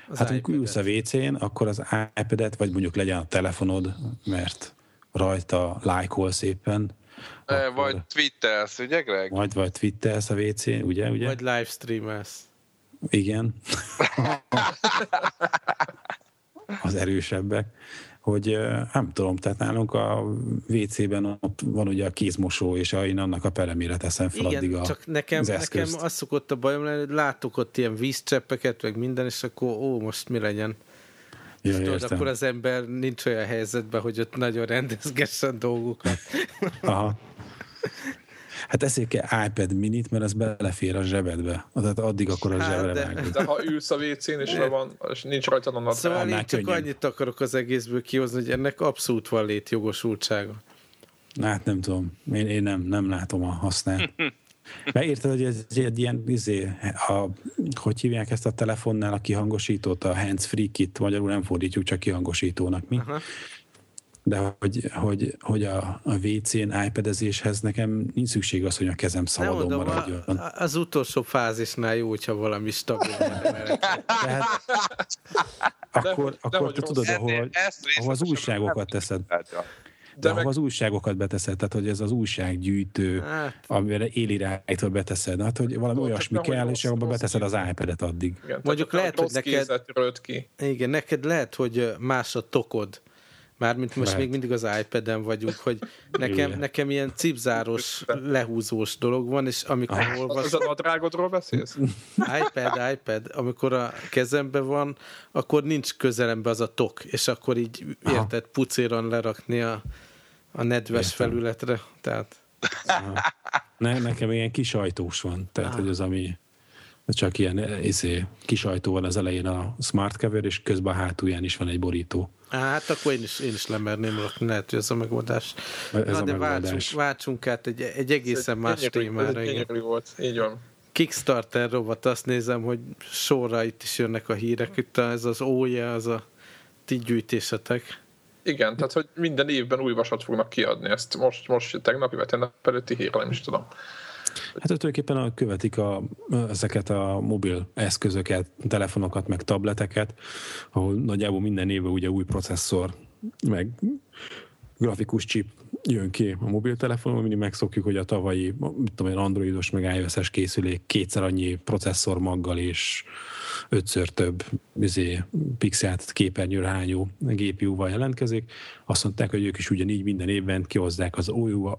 Az Hát amikor ülsz a WC-n, akkor az iPad-et, vagy mondjuk legyen a telefonod, mert rajta lájkolsz éppen, E, Vagy twittelsz, ugye Greg? vagy, vagy twittelsz a WC-n, ugye? ugye? Vagy livestreamelsz. Igen. az erősebbek. Hogy nem tudom, tehát nálunk a WC-ben ott van ugye a kézmosó, és én annak a peremére teszem fel Igen, addig a, csak nekem, az nekem az szokott a bajom lenni, hogy látok ott ilyen vízcseppeket, meg minden, és akkor ó, most mi legyen? Ja, Tudod, értem. akkor az ember nincs olyan helyzetben, hogy ott nagyon rendezgessen dolgokat. Aha. Hát ezért kell iPad minit, mert az belefér a zsebedbe. Tehát addig akkor a Hát, zsebre de- vágod. De ha ülsz a WC-n, és, le van, és nincs rajta a nadrág, Szóval én csak annyit akarok az egészből kihozni, hogy ennek abszolút van létjogosultsága. Hát nem tudom, én, én nem, nem látom a hasznát. Mert érted, hogy ez egy ilyen, izé, a, hogy hívják ezt a telefonnál a kihangosítót, a hands-free kit, magyarul nem fordítjuk, csak kihangosítónak mi. Aha. De hogy, hogy, hogy a, a WC-n iPad-ezéshez nekem nincs szükség az, hogy a kezem szabadon mondom, maradjon. a, az utolsó fázisnál jó, hogyha valami stabil Tehát, akkor, de akkor hogy te rossz. tudod, ahol, Ezt ahol az újságokat teszed. De, De ahol meg- az újságokat beteszed, tehát hogy ez az újsággyűjtő, Hát, amire élirányítva beteszed, hát hogy valami Tudod, olyasmi kell, rossz- és abba rossz beteszed az iPad-et addig. Igen, Mondjuk lehet, rossz hogy neked- ki. igen, neked lehet, hogy más a tokod. Mármint most Lehet. még mindig az iPad-en vagyunk, hogy nekem, nekem ilyen cipzáros, lehúzós dolog van, és amikor Az olvas, a nadrágodról beszélsz? iPad, iPad, amikor a kezemben van, akkor nincs közelembe az a tok, és akkor így Aha. érted pucéron lerakni a, a nedves Értem. felületre. Tehát Ne, nekem ilyen kis ajtós van, tehát hogy az, ami csak ilyen izé, kis ajtó van az elején a smart cover, és közben a hátulján is van egy borító. Hát akkor én is, én is lemerném rakni, lehet, hogy ez a megoldás. Ez Na, a de váltsunk, megoldás. váltsunk át egy, egy egészen más Gyönyörű- témára. ez egy igen. volt, így van. Kickstarter rovat, azt nézem, hogy sorra itt is jönnek a hírek, itt ez az ója, az a ti gyűjtésetek. Igen, tehát hogy minden évben új vasat fognak kiadni, ezt most, most tegnapi vagy tegnap előtti hírre nem is tudom. Hát tulajdonképpen a- követik a, ezeket a mobil eszközöket, telefonokat, meg tableteket, ahol nagyjából minden évben ugye új processzor, meg grafikus chip jön ki a mobiltelefonon, mindig megszokjuk, hogy a tavalyi, mit tudom androidos meg iOS-es készülék kétszer annyi processzor maggal és ötször több izé, pixelt képernyőre hányó GPU-val jelentkezik. Azt mondták, hogy ők is ugyanígy minden évben kihozzák az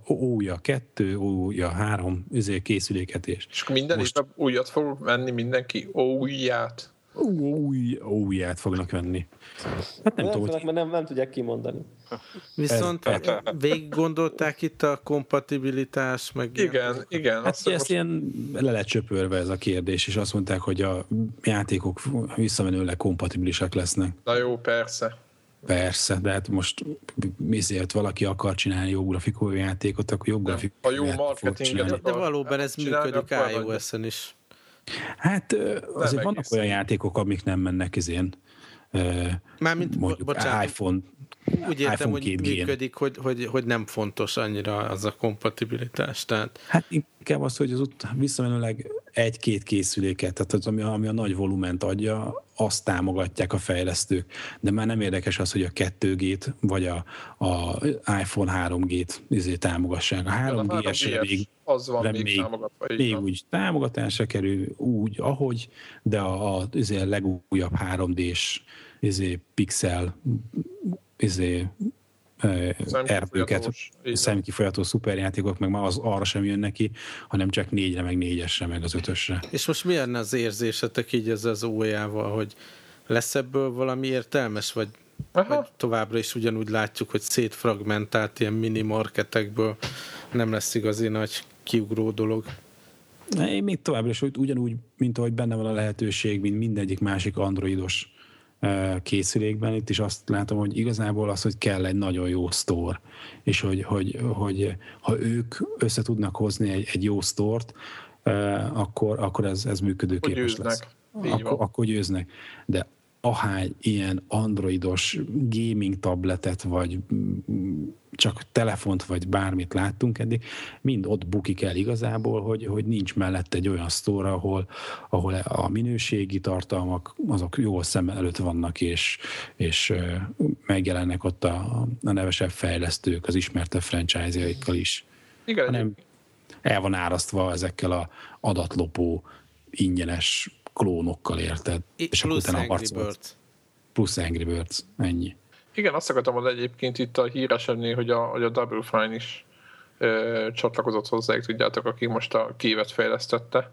OUJA 2, OUJA 3 izé, készüléket, és És minden Most- évben újat fog venni mindenki, újját. Új OUJA-t fognak venni. Hát nem Nem, tudom, tudnak, hogy mert nem, nem tudják kimondani. Viszont végig gondolták itt a kompatibilitás, meg ilyen- Igen, igen. Hát ezt most, ilyen le lett csöpörve ez a kérdés, és azt mondták, hogy a játékok visszamenőleg kompatibilisek lesznek. na jó, persze. Persze, de hát most miért valaki akar csinálni jó grafikú játékot, akkor jobb grafikú Ha jó marketinget. De valóban ez működik iOS-en is. Hát azért vannak egészen. olyan játékok, amik nem mennek izén, Mármint, mondjuk bocsánat, iPhone, úgy értem, iPhone hogy 2G-n. működik, hogy, hogy, hogy nem fontos annyira az a kompatibilitás. Tehát Hát inkább az, hogy az ott visszamenőleg egy-két készüléket, tehát az, ami, ami a nagy volument adja, azt támogatják a fejlesztők, de már nem érdekes az, hogy a 2G-t vagy a, a iPhone 3G-t izé támogassák. A 3G-esre még, az van még, még, még úgy támogatásra kerül, úgy, ahogy, de a, a, izé a legújabb 3D-s izé, pixel izé, erdőket, szemkifolyató szuperjátékok, meg már az arra sem jön neki, hanem csak négyre, meg négyesre, meg az ötösre. És most milyen az érzésetek így ez az ójával, hogy lesz ebből valami értelmes, vagy, vagy továbbra is ugyanúgy látjuk, hogy szétfragmentált ilyen mini marketekből nem lesz igazi nagy kiugró dolog? Én még továbbra is ugyanúgy, mint ahogy benne van a lehetőség, mint mindegyik másik androidos készülékben, itt is azt látom, hogy igazából az, hogy kell egy nagyon jó store, és hogy, hogy, hogy ha ők össze tudnak hozni egy, egy jó stort, akkor, akkor ez, ez működőképes lesz. Akkor, akkor győznek. De ahány ilyen androidos gaming tabletet, vagy csak telefont, vagy bármit láttunk eddig, mind ott bukik el igazából, hogy, hogy nincs mellett egy olyan sztóra, ahol, ahol a minőségi tartalmak azok jól szem előtt vannak, és, és megjelennek ott a, a nevesebb fejlesztők az ismertebb franchise-jaikkal is. Igen. Hanem el van árasztva ezekkel a adatlopó ingyenes klónokkal, érted? I, és plusz akkor Angry Birds. Plusz Angry Birds, ennyi. Igen, azt akartam hogy egyébként itt a híresedni, hogy a, hogy a Double Fine is ö, csatlakozott hozzájuk, tudjátok, aki most a kévet fejlesztette.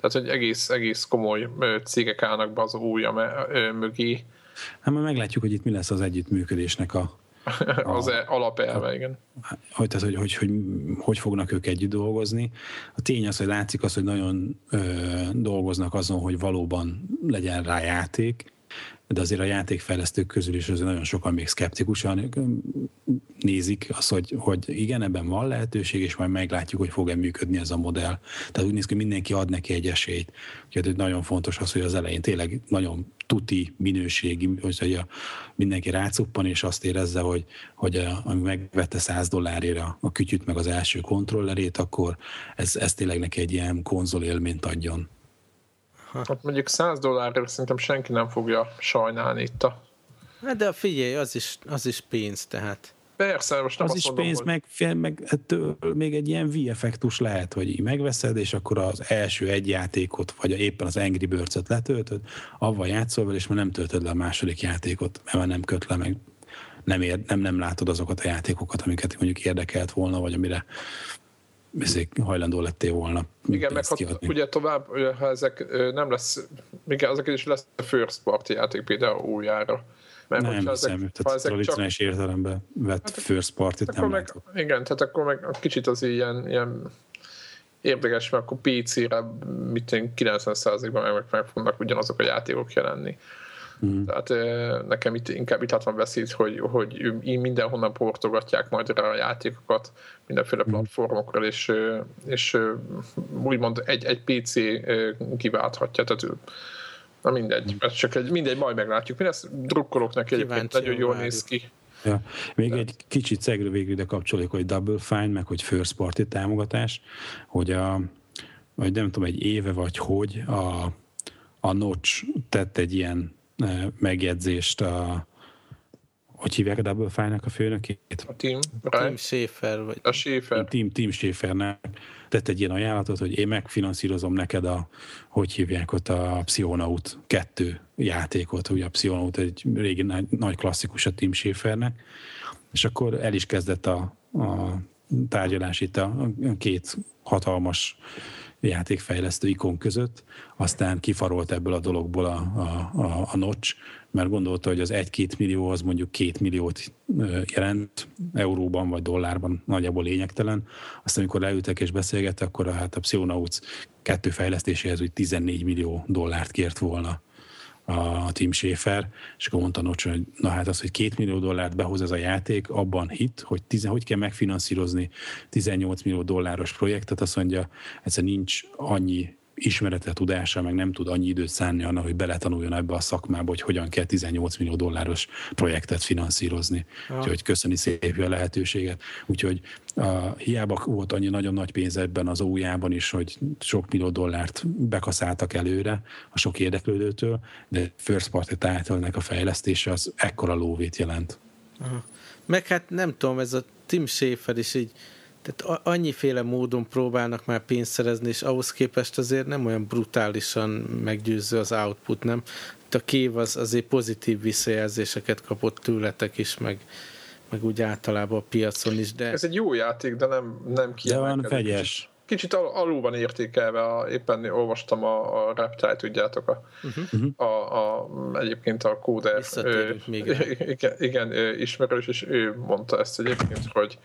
Tehát, hogy egész, egész komoly ö, cégek állnak be az újja mögé. Hát majd meglátjuk, hogy itt mi lesz az együttműködésnek a, az e, alapelve, igen. Hogy, tehát, hogy, hogy, hogy, hogy fognak ők együtt dolgozni. A tény az, hogy látszik az, hogy nagyon ö, dolgoznak azon, hogy valóban legyen rá játék, de azért a játékfejlesztők közül is azért nagyon sokan még szkeptikusan nézik azt, hogy, hogy igen, ebben van lehetőség, és majd meglátjuk, hogy fog-e működni ez a modell. Tehát úgy néz ki, mindenki ad neki egy esélyt. Úgyhogy nagyon fontos az, hogy az elején tényleg nagyon tuti, minőségi, hogy a, mindenki rácuppan, és azt érezze, hogy, hogy a, ami megvette 100 dollárért a kütyüt, meg az első kontrollerét, akkor ez, ez tényleg neki egy ilyen konzol élményt adjon. Hát mondjuk 100 dollárért szerintem senki nem fogja sajnálni itt a... Hát de figyelj, az is, az is pénz, tehát. Persze, most nem az is mondom, pénz, hogy... meg, meg ettől még egy ilyen V-effektus lehet, hogy így megveszed, és akkor az első egy játékot, vagy éppen az Angry Birds-et letöltöd, avval játszol vele, és már nem töltöd le a második játékot, mert már nem köt le, meg nem, ér, nem, nem látod azokat a játékokat, amiket mondjuk érdekelt volna, vagy amire ezek hajlandó lettél volna. Igen, meg ha, ugye tovább, ha ezek nem lesz, igen, azok is lesz a first party játék például újjára. Mert nem hiszem, ezek, tehát ezek tradicionális csak... értelemben vett hát, first party-t nem meg, Igen, tehát akkor meg kicsit az ilyen, ilyen érdekes, mert akkor PC-re mit 90%-ban meg, meg fognak ugyanazok a játékok jelenni. Mm. Tehát nekem itt inkább itt van veszély, hogy, hogy mindenhonnan portogatják majd rá a játékokat mindenféle mm. platformokról, és, és úgymond egy, egy PC kiválthatja, tehát na mindegy, mm. ez csak egy, mindegy, majd meglátjuk. Mi lesz, drukkolok neki egyébként, nagyon jól néz ki. Ja. Még Tehát. egy kicsit szegre végül ide kapcsoljuk, hogy Double Fine, meg hogy First Party támogatás, hogy a, vagy nem tudom, egy éve vagy hogy a, a Notch tett egy ilyen megjegyzést a hogy hívják a Double Fine-nak a főnökét? A Tim, Tim Schaefer. Vagy... A Schaefer. Tim, Tim Schaefernek tett egy ilyen ajánlatot, hogy én megfinanszírozom neked a, hogy hívják ott a Psionaut 2 játékot, ugye a Psionaut egy régi nagy, nagy klasszikus a Tim Schaefernek, és akkor el is kezdett a, a tárgyalás itt a, a két hatalmas játékfejlesztő ikon között, aztán kifarolt ebből a dologból a, a, a, a notch, mert gondolta, hogy az 1-2 millió az mondjuk 2 milliót jelent euróban vagy dollárban, nagyjából lényegtelen. Aztán amikor leültek és beszélgettek, akkor a, hát a Psychonauts kettő fejlesztéséhez úgy 14 millió dollárt kért volna a Tim Schaefer, és akkor mondta Nocsa, hogy na hát az, hogy két millió dollárt behoz ez a játék, abban hit, hogy, tizen, hogy kell megfinanszírozni 18 millió dolláros projektet, azt mondja, egyszer nincs annyi ismerete, tudása, meg nem tud annyi időt szánni annak, hogy beletanuljon ebbe a szakmába, hogy hogyan kell 18 millió dolláros projektet finanszírozni. Ah. Úgyhogy köszöni szépen a lehetőséget. Úgyhogy uh, hiába volt annyi nagyon nagy pénz ebben az ójában is, hogy sok millió dollárt bekaszáltak előre a sok érdeklődőtől, de first party title a fejlesztése az ekkora lóvét jelent. Aha. Meg hát nem tudom, ez a Tim Schafer is így tehát annyiféle módon próbálnak már pénzt szerezni, és ahhoz képest azért nem olyan brutálisan meggyőző az output, nem? a kév az azért pozitív visszajelzéseket kapott tőletek is, meg, meg úgy általában a piacon is, de... Ez egy jó játék, de nem, nem kiemelkedik. De van fegyes. Kicsit, al- alul van értékelve, a, éppen olvastam a, a Reptile, tudjátok, a, uh-huh. a, a, egyébként a kóder igen, igen, ismerős, és ő mondta ezt egyébként, hogy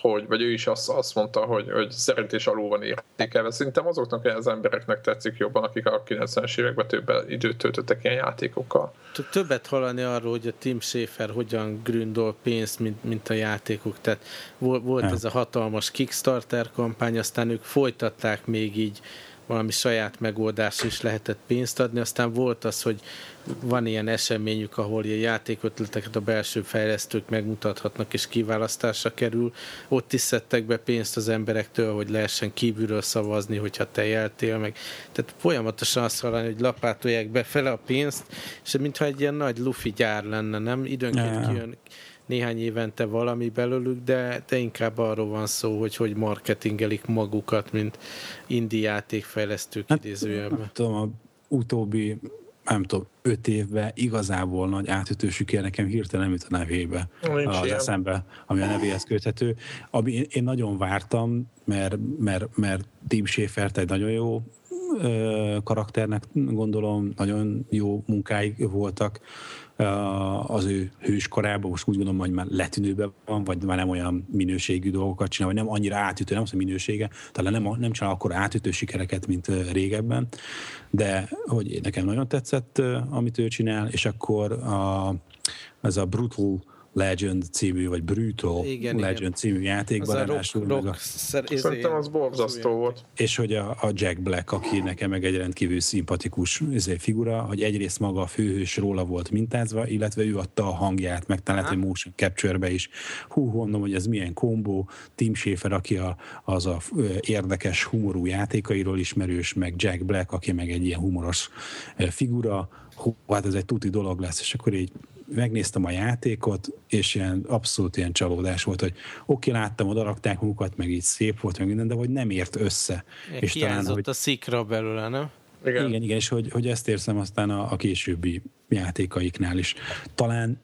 hogy, vagy ő is azt, azt mondta, hogy, hogy szerintés alul van értékelve. Szerintem azoknak az embereknek tetszik jobban, akik a 90-es években több időt töltöttek ilyen játékokkal. Többet hallani arról, hogy a Tim Schafer hogyan gründol pénzt, mint, mint a játékok. Tehát volt, volt ez a hatalmas Kickstarter kampány, aztán ők folytatták még így valami saját megoldás is lehetett pénzt adni. Aztán volt az, hogy van ilyen eseményük, ahol ilyen játékötleteket a belső fejlesztők megmutathatnak és kiválasztásra kerül. Ott is szedtek be pénzt az emberektől, hogy lehessen kívülről szavazni, hogyha te jeltél meg. Tehát folyamatosan azt hallani, hogy lapátolják befele a pénzt, és mintha egy ilyen nagy lufi gyár lenne, nem? Időnként kijön néhány évente valami belőlük, de, de inkább arról van szó, hogy hogy marketingelik magukat, mint indi játékfejlesztők hát, idézőjelben. Nem tudom, a utóbbi nem tudom, öt évben igazából nagy átütő siker nekem hirtelen nem jut a nevébe, Nincs az ilyen. eszembe, ami a nevéhez köthető. Ami én, én nagyon vártam, mert, mert, mert Tim Schaefert egy nagyon jó karakternek gondolom, nagyon jó munkáig voltak az ő hőskorában, most úgy gondolom, hogy már letűnőben van, vagy már nem olyan minőségű dolgokat csinál, vagy nem annyira átütő, nem az a minősége, talán nem, nem csinál akkor átütő sikereket, mint régebben, de hogy nekem nagyon tetszett, amit ő csinál, és akkor a, ez a Brutal Legend című, vagy Brutal igen, Legend igen. című játékban. Az a rock, rock a... Szerintem az borzasztó volt. És hogy a, a Jack Black, aki nekem meg egy rendkívül szimpatikus izé, figura, hogy egyrészt maga a főhős róla volt mintázva, illetve ő adta a hangját, meg talán hogy motion capture-be is. Hú, mondom, hogy ez milyen kombó. Tim Schafer, aki a, az a érdekes humorú játékairól ismerős, meg Jack Black, aki meg egy ilyen humoros figura, hú, hát ez egy tuti dolog lesz, és akkor így megnéztem a játékot, és ilyen abszolút ilyen csalódás volt, hogy oké, okay, láttam, oda rakták munkat, meg így szép volt, meg minden, de hogy nem ért össze. Ilyen és talán, hogy... a szikra belőle, nem? Igen, igen, igen és hogy, hogy ezt érzem aztán a, a későbbi játékaiknál is. Talán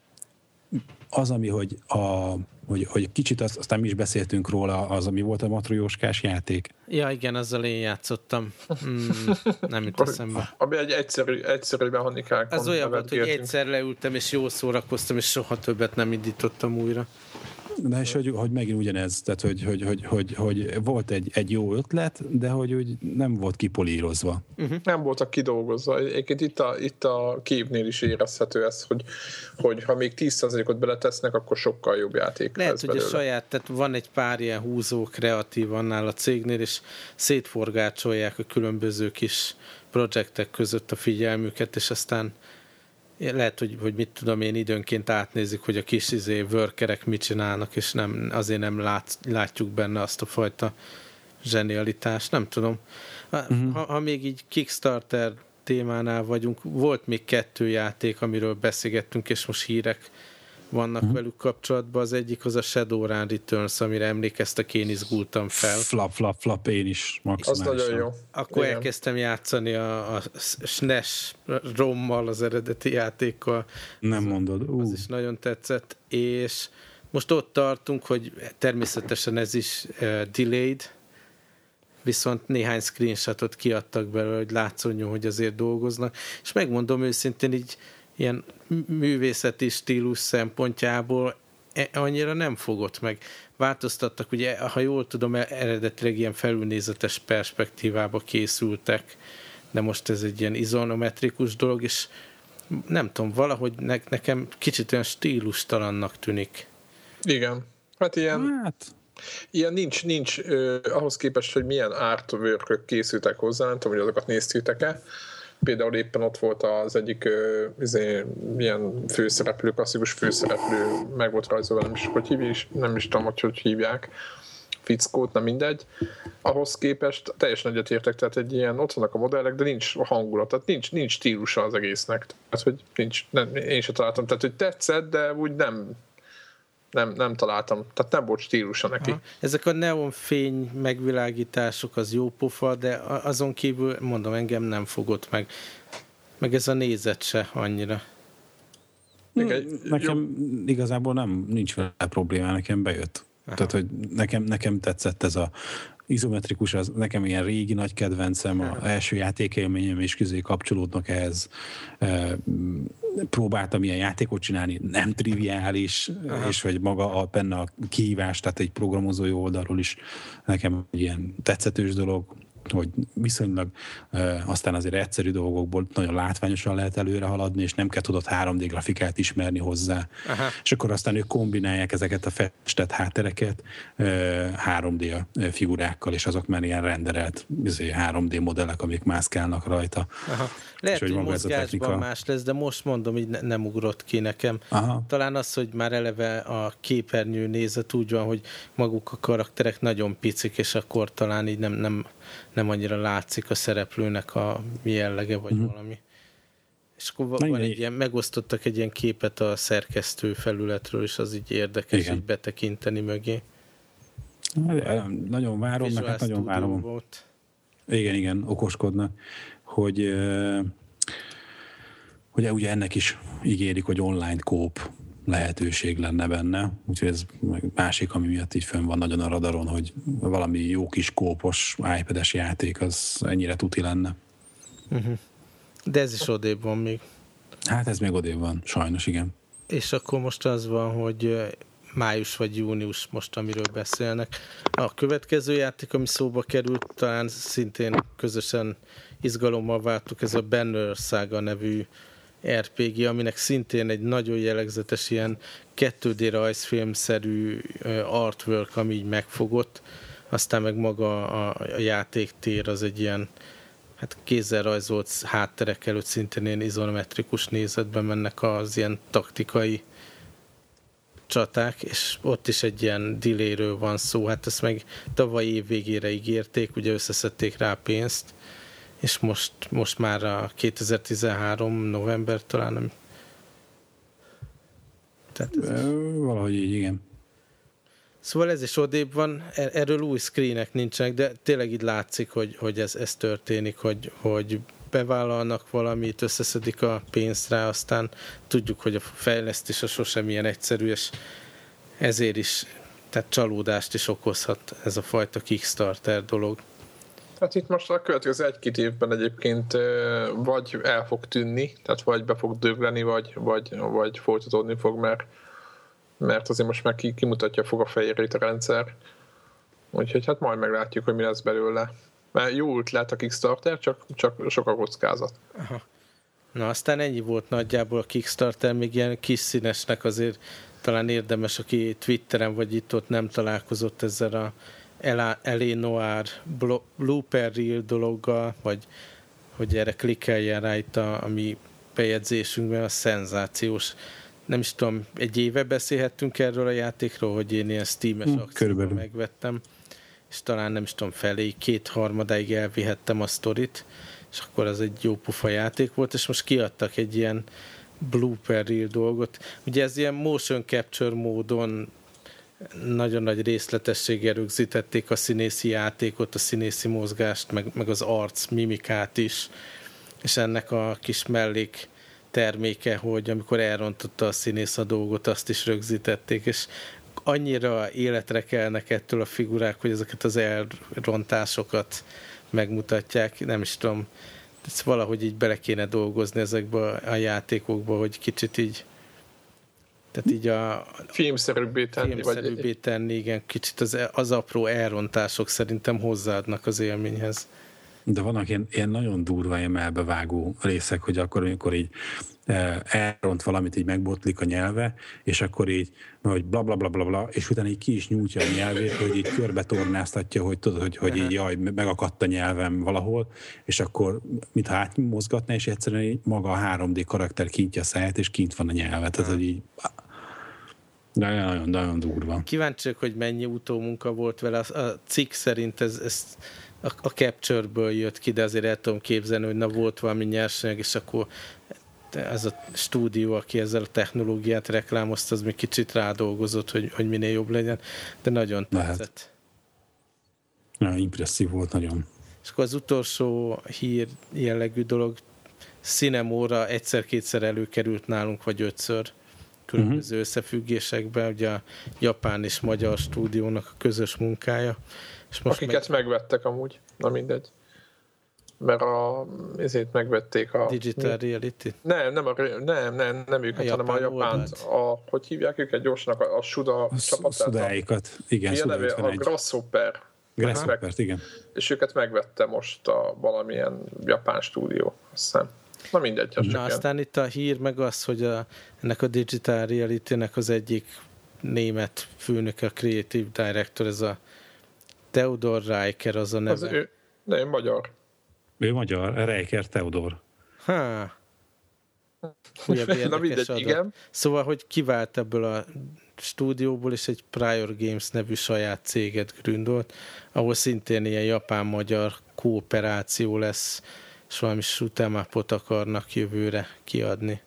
az, ami, hogy, a, hogy, hogy kicsit azt, aztán mi is beszéltünk róla, az, ami volt a matrioskás játék. Ja, igen, azzal én játszottam. Mm, nem jut eszembe. Ami egy egyszerű, egyszerű mechanikák. Az olyan volt, hogy egyszer leültem, és jól szórakoztam, és soha többet nem indítottam újra. De és hogy, hogy megint ugyanez, tehát hogy, hogy, hogy, hogy, hogy volt egy, egy jó ötlet, de hogy úgy nem volt kipolírozva. Uh-huh. Nem voltak kidolgozva. Egyébként itt a, itt a képnél is érezhető ez, hogy, hogy ha még 10%-ot beletesznek, akkor sokkal jobb játék Lehet, hogy belőle. a saját, tehát van egy pár ilyen húzó kreatív annál a cégnél, és szétforgácsolják a különböző kis projektek között a figyelmüket, és aztán lehet, hogy, hogy mit tudom én, időnként átnézik, hogy a kis izé, workerek mit csinálnak, és nem, azért nem lát, látjuk benne azt a fajta zsenialitást, nem tudom. Ha, uh-huh. ha, ha még így Kickstarter témánál vagyunk, volt még kettő játék, amiről beszélgettünk, és most hírek vannak uh-huh. velük kapcsolatban. Az egyik az a Shadowrun Returns, amire emlékeztek, én izgultam fel. Flap, flap, flap, én is maximálisan. Az nagyon jó. Akkor Igen. elkezdtem játszani a, a SNES rommal, az eredeti játékkal. Nem mondod. Uh. Az is nagyon tetszett, és most ott tartunk, hogy természetesen ez is uh, delayed, viszont néhány screenshotot kiadtak belőle, hogy látszódjon, hogy azért dolgoznak, és megmondom őszintén, így ilyen művészeti stílus szempontjából e, annyira nem fogott meg. Változtattak, ugye, ha jól tudom, e, eredetileg ilyen felülnézetes perspektívába készültek, de most ez egy ilyen izonometrikus dolog, és nem tudom, valahogy ne, nekem kicsit olyan stílustalannak tűnik. Igen. Hát ilyen... Hát Ilyen nincs, nincs uh, ahhoz képest, hogy milyen artwork készültek hozzá, nem tudom, hogy azokat néztétek-e. Például éppen ott volt az egyik izé, ilyen főszereplő, klasszikus főszereplő, meg volt rajzolva, nem is, hogy hívják, nem is tudom, hogy hogy hívják fickót, nem mindegy. Ahhoz képest teljesen egyetértek, tehát egy ilyen, ott vannak a modellek, de nincs hangulat, tehát nincs, nincs stílusa az egésznek. Tehát, hogy nincs, nem, én sem találtam, tehát, hogy tetszett, de úgy nem, nem, nem találtam, tehát nem volt stílusa neki. Aha. Ezek a neonfény megvilágítások az jó pofa, de azon kívül, mondom, engem nem fogott meg. Meg ez a nézet se annyira. Nekem igazából nem, nincs vele probléma, nekem bejött. Aha. Tehát, hogy nekem, nekem tetszett ez a izometrikus, az nekem ilyen régi nagy kedvencem, az első játékélményem is közé kapcsolódnak ehhez. Próbáltam ilyen játékot csinálni, nem triviális, Aha. és hogy maga a, benne a kihívás, tehát egy programozói oldalról is nekem ilyen tetszetős dolog, hogy viszonylag aztán azért egyszerű dolgokból nagyon látványosan lehet előre haladni, és nem kell tudod 3D grafikát ismerni hozzá. Aha. És akkor aztán ők kombinálják ezeket a festett háttereket 3D figurákkal, és azok már ilyen renderelt 3D izé, modellek, amik mászkálnak rajta. Aha. Lehet, hogy, hogy mozgásban más lesz, de most mondom, hogy ne, nem ugrott ki nekem. Aha. Talán az, hogy már eleve a képernyő nézet úgy van, hogy maguk a karakterek nagyon picik, és akkor talán így nem, nem nem annyira látszik a szereplőnek a jellege, vagy uh-huh. valami. És akkor van egy, egy ilyen, megosztottak egy ilyen képet a szerkesztő felületről, és az így érdekes Igen. így betekinteni mögé. Nagyon várom, meg hát nagyon várom. Volt. Igen, igen, okoskodnak, hogy hogy ugye ennek is ígérik, hogy online kóp lehetőség lenne benne, úgyhogy ez másik, ami miatt így fönn van nagyon a radaron, hogy valami jó kis kópos iPad-es játék az ennyire tuti lenne. Uh-huh. De ez is odébb van még. Hát ez még odébb van, sajnos igen. És akkor most az van, hogy május vagy június most, amiről beszélnek. A következő játék, ami szóba került, talán szintén közösen izgalommal váltuk, ez a Banner Saga nevű RPG, aminek szintén egy nagyon jellegzetes ilyen 2D rajzfilmszerű artwork, ami így megfogott, aztán meg maga a, a játéktér az egy ilyen hát kézzel rajzolt hátterek előtt szintén ilyen izometrikus nézetben mennek az ilyen taktikai csaták, és ott is egy ilyen diléről van szó, hát ezt meg tavaly év végére ígérték, ugye összeszedték rá pénzt, és most, most már a 2013 november talán. Tehát ez Valahogy így, igen. Szóval ez is odébb van, er-, erről új screenek nincsenek, de tényleg így látszik, hogy, hogy ez, ez történik, hogy, hogy bevállalnak valamit, összeszedik a pénzt rá, aztán tudjuk, hogy a fejlesztés a sosem ilyen egyszerű, és ezért is, tehát csalódást is okozhat ez a fajta Kickstarter dolog. Hát itt most a következő egy-két évben egyébként vagy el fog tűnni, tehát vagy be fog dögleni, vagy, vagy, vagy folytatódni fog, mert, mert azért most már kimutatja fog a fejérét a rendszer. Úgyhogy hát majd meglátjuk, hogy mi lesz belőle. Mert jó lehet a Kickstarter, csak, csak sok a kockázat. Aha. Na aztán ennyi volt nagyjából a Kickstarter, még ilyen kis színesnek azért talán érdemes, aki Twitteren vagy itt ott nem találkozott ezzel a Elé Noir blooper reel dologgal, vagy hogy erre klikkeljen rajta a mi bejegyzésünkben, a szenzációs. Nem is tudom, egy éve beszélhettünk erről a játékról, hogy én ilyen Steam-es hmm, akcióban megvettem, és talán nem is tudom, felé két-harmadáig elvihettem a sztorit, és akkor az egy jó pufa játék volt, és most kiadtak egy ilyen blooper reel dolgot. Ugye ez ilyen motion capture módon nagyon nagy részletességgel rögzítették a színészi játékot, a színészi mozgást, meg, meg az arc mimikát is, és ennek a kis mellék terméke, hogy amikor elrontotta a színész a dolgot, azt is rögzítették, és annyira életre kelnek ettől a figurák, hogy ezeket az elrontásokat megmutatják, nem is tudom, ezt valahogy így bele kéne dolgozni ezekbe a játékokba, hogy kicsit így tehát így a filmszerűbbé tenni, filmszerűbbé vagy... tenni, igen, kicsit az, az apró elrontások szerintem hozzáadnak az élményhez. De vannak ilyen, ilyen nagyon durva, ilyen melbevágó részek, hogy akkor, amikor így e, elront valamit, így megbotlik a nyelve, és akkor így, hogy bla bla bla bla bla, és utána így ki is nyújtja a nyelvét, hogy így körbe tornáztatja, hogy tudod, hogy, hogy így jaj, megakadt a nyelvem valahol, és akkor mintha átmozgatná, és egyszerűen így maga a 3D karakter kintja a száját, és kint van a nyelve. Tehát, hogy így nagyon, nagyon durva. Kíváncsiak, hogy mennyi utómunka volt vele. A cikk szerint ez, ez a, a Capture-ből jött ki, de azért el tudom képzelni, hogy na volt valami nyersanyag, és akkor ez a stúdió, aki ezzel a technológiát reklámozta, az még kicsit rádolgozott, hogy, hogy minél jobb legyen, de nagyon Lehet. tetszett. Ja, impresszív volt nagyon. És akkor az utolsó hír jellegű dolog, Cinemóra egyszer-kétszer előkerült nálunk, vagy ötször különböző uh-huh. összefüggésekben, ugye a japán és magyar stúdiónak a közös munkája. És most Akiket meg... megvettek amúgy, na mindegy. Mert a, ezért megvették a... Digital Reality? Nem, nem, a, nem, nem, nem őket, a hanem a japánt. A, hogy hívják őket gyorsnak? A, a Suda a csapatát. Sudáikat, igen. Suda neve, a Grasshopper. Grasshopper, igen. És őket megvette most a valamilyen japán stúdió, azt hiszem. Na mindegy. Na ilyen. aztán itt a hír meg az, hogy a, ennek a Digital Reality-nek az egyik német főnök, a Creative Director, ez a Theodor Reicher az a neve. Az ő, nem, magyar. Ő magyar, Reicher Theodor. Ha. Na mindegy, adat. igen. Szóval, hogy kivált ebből a stúdióból, és egy Prior Games nevű saját céget gründolt, ahol szintén ilyen japán-magyar kooperáció lesz, és valami shoot'em akarnak jövőre kiadni.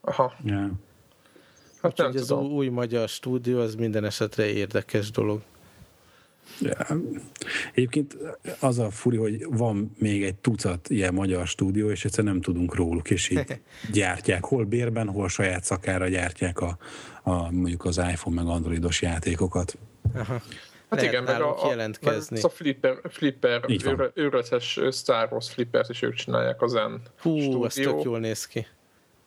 Aha. Yeah. Hát nem az új magyar stúdió, az minden esetre érdekes dolog. Ja. Egyébként az a furi, hogy van még egy tucat ilyen magyar stúdió, és egyszerűen nem tudunk róluk, és így gyártják. Hol bérben, hol saját szakára gyártják a, a mondjuk az iPhone meg Androidos játékokat. Aha. Hát Lehet igen, meg a, jelentkezni. a Flipper, Flipper őrötes Star Wars Flippert is ők csinálják az Zen Hú, stúdió. az tök jól néz ki.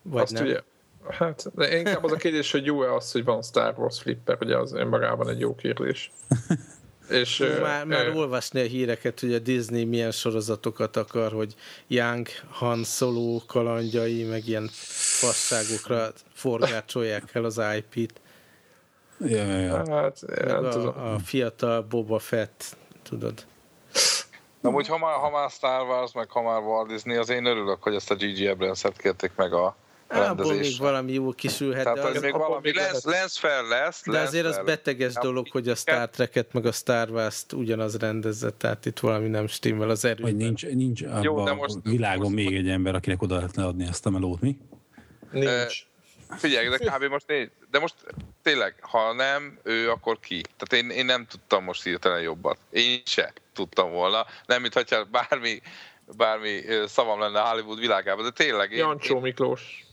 Vagy azt nem? Ugye, hát de inkább az a kérdés, hogy jó-e az, hogy van Star Wars Flipper, ugye az önmagában egy jó kérdés. És, már, már e, olvasni a híreket, hogy a Disney milyen sorozatokat akar, hogy Young Han Solo kalandjai, meg ilyen fasságokra forgácsolják el az IP-t. Ja, ja, ja. Hát, nem a, tudom. a fiatal Boba Fett, tudod. Amúgy ha már, ha már Star Wars, meg ha már Walt Disney, az én örülök, hogy ezt a G.G. Abrams-et kérték meg a Abból még valami jó kisülhet. Tehát de az, még valami lesz, lesz fel, lesz. De azért az beteges fel. dolog, hogy a Star Trek-et meg a Star Wars-t ugyanaz rendezze, tehát itt valami nem stimmel az erő. Hogy nincs, nincs jó, de most, a világon most, még egy ember, akinek oda lehetne adni ezt a melót, mi? Nincs. Figyelj, de kb. most én, de most tényleg, ha nem ő, akkor ki? Tehát én, én nem tudtam most hirtelen jobbat. Én se tudtam volna. Nem, mintha bármi, bármi szavam lenne Hollywood világában, de tényleg. Én, Jancsó én, Miklós.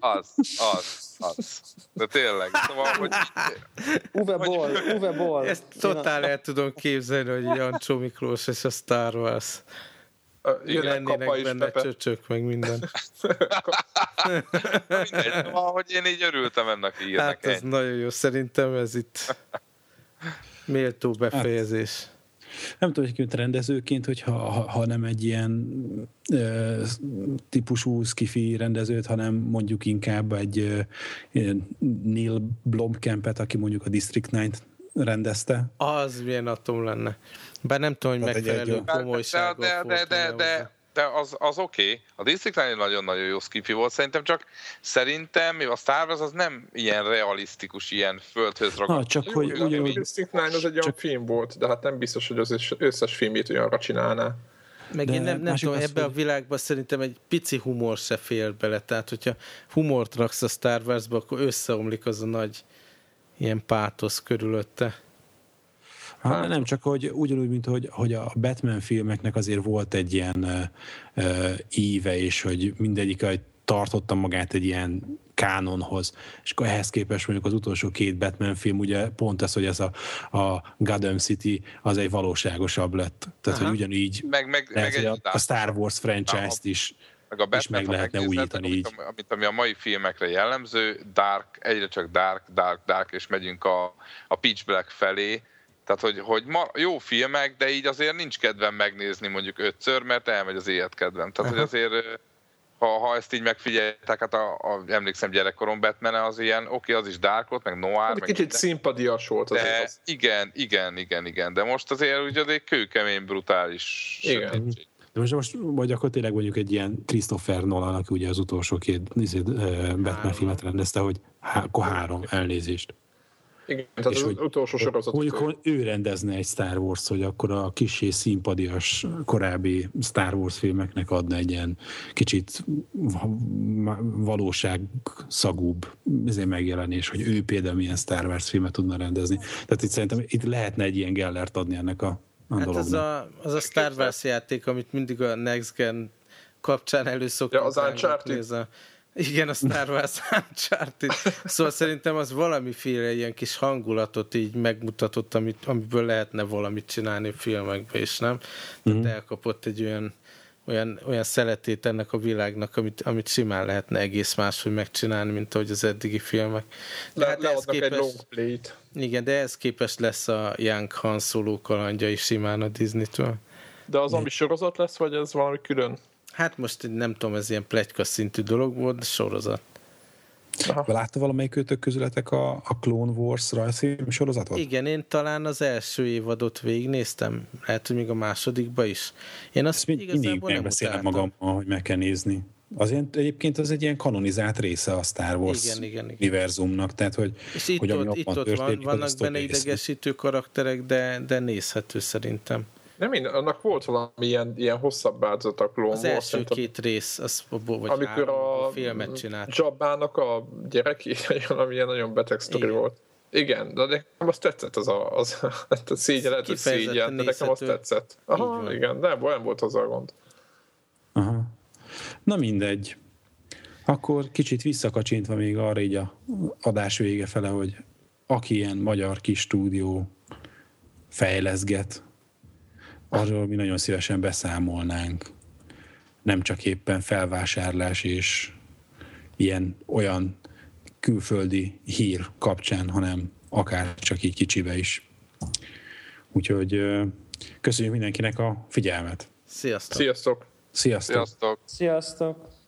Az, az, az. De tényleg. Szóval, hogy... Uwe Boll, Uwe Boll. Ezt totál el tudom képzelni, hogy Jancsó Miklós és a Star Wars. Jön lennének benne pepe. csöcsök, meg minden. Mindegy, szóval, hogy én így örültem ennek a hírnek. Hát ez ennyi. nagyon jó, szerintem ez itt méltó befejezés. Hát, nem tudom, hogy rendezőként, hogyha ha, ha nem egy ilyen e, típusú skifi rendezőt, hanem mondjuk inkább egy e, Neil Blomkampet, aki mondjuk a District 9 rendezte. Az milyen atom lenne. Bár nem tudom, hogy megfelelő komolysággal de, de, de, de, de, de az, az oké. Okay. A District 9 nagyon-nagyon jó skifi volt, szerintem csak szerintem a Star Wars az nem ilyen realisztikus, ilyen földhöz ragadt. Ha, csak jó, hogy ugyanúgy... A District 9 az egy olyan csak... film volt, de hát nem biztos, hogy az összes filmét olyanra csinálná. Meg de én nem, nem tudom, ebbe hogy... a világban szerintem egy pici humor se fér bele. Tehát, hogyha humort raksz a Star Wars-ba, akkor összeomlik az a nagy ilyen pátosz körülötte. Hát. Nem csak, hogy ugyanúgy, mint hogy, hogy a Batman filmeknek azért volt egy ilyen uh, íve, és hogy mindegyik tartotta magát egy ilyen kánonhoz, és akkor ehhez képest mondjuk az utolsó két Batman film, ugye pont ez, hogy ez a, a Gotham City az egy valóságosabb lett. Tehát, Aha. hogy ugyanígy meg, meg, lehet, meg egy a, a Star Wars franchise-t is meg a Batman, is meg lehetne újítani így. Amit, amit, ami a mai filmekre jellemző, dark, egyre csak dark, dark, dark, és megyünk a, a pitch black felé, Tehát, hogy, hogy ma, jó filmek, de így azért nincs kedvem megnézni mondjuk ötször, mert elmegy az élet kedvem. Tehát, hogy azért ha, ha ezt így megfigyeltek, hát a, a, emlékszem gyerekkorom Batman az ilyen, oké, okay, az is dark volt, meg noir, hát, meg Kicsit szimpadias volt az de, az. Igen, igen, igen, igen, de most azért ugye egy kőkemény, brutális igen. Sötétség. De most, most vagy akkor tényleg mondjuk egy ilyen Christopher Nolan, aki ugye az utolsó két izé, Batman filmet rendezte, hogy há, akkor három elnézést. Igen, tehát és az hogy, utolsó sorozat. Mondjuk, hogy ő rendezne egy Star Wars, hogy akkor a kisé színpadias korábbi Star Wars filmeknek adna egy ilyen kicsit valóság szagúbb megjelenés, hogy ő például milyen Star Wars filmet tudna rendezni. Tehát itt szerintem itt lehetne egy ilyen gellert adni ennek a, a hát az a, az a Star Wars játék, amit mindig a Next Gen kapcsán előszoktunk. Ja, az Uncharted. Igen, a Star Wars Uncharted. Szóval szerintem az valamiféle ilyen kis hangulatot így megmutatott, amit, amiből lehetne valamit csinálni filmekbe, és nem? Tehát mm. elkapott egy olyan, olyan, olyan szeletét ennek a világnak, amit, amit simán lehetne egész máshogy megcsinálni, mint ahogy az eddigi filmek. De Le, hát leadnak képest, egy long play-t. Igen, de ez képest lesz a Young Han Solo kalandja is simán a Disney-től. De az ami sorozat lesz, vagy ez valami külön? Hát most nem tudom, ez ilyen plegyka szintű dolog volt, de sorozat. Aha. Látta valamelyik őtök közületek a, a Clone Wars rajzfilm sorozatot? Igen, én talán az első évadot végignéztem, lehet, hogy még a másodikba is. Én azt mind, mindig megbeszélem magam, hogy meg kell nézni. Azért egyébként az egy ilyen kanonizált része a Star Wars igen, igen, igen. univerzumnak, tehát hogy, És itt hogy ott, itt ott van, vannak benne idegesítő karakterek, de, de nézhető szerintem. Nem én, annak volt valami ilyen, ilyen hosszabb változat a Clone Az első volt, két rész, az, vagy amikor három, a filmet csinált. Jabbának a gyereki, valami ilyen nagyon beteg sztori Igen. volt. Igen, de nekem azt tetszett az a, az, a szégyen, lehet, hogy szégyen, de nekem azt tetszett. Aha, igen, de nem volt az a gond. Aha. Na mindegy. Akkor kicsit visszakacsintva még arra így a adás vége fele, hogy aki ilyen magyar kis stúdió fejleszget, arról mi nagyon szívesen beszámolnánk. Nem csak éppen felvásárlás és ilyen olyan külföldi hír kapcsán, hanem akár csak így kicsibe is. Úgyhogy köszönjük mindenkinek a figyelmet. Sziasztok! Sziasztok! Sziasztok! Sziasztok! Sziasztok!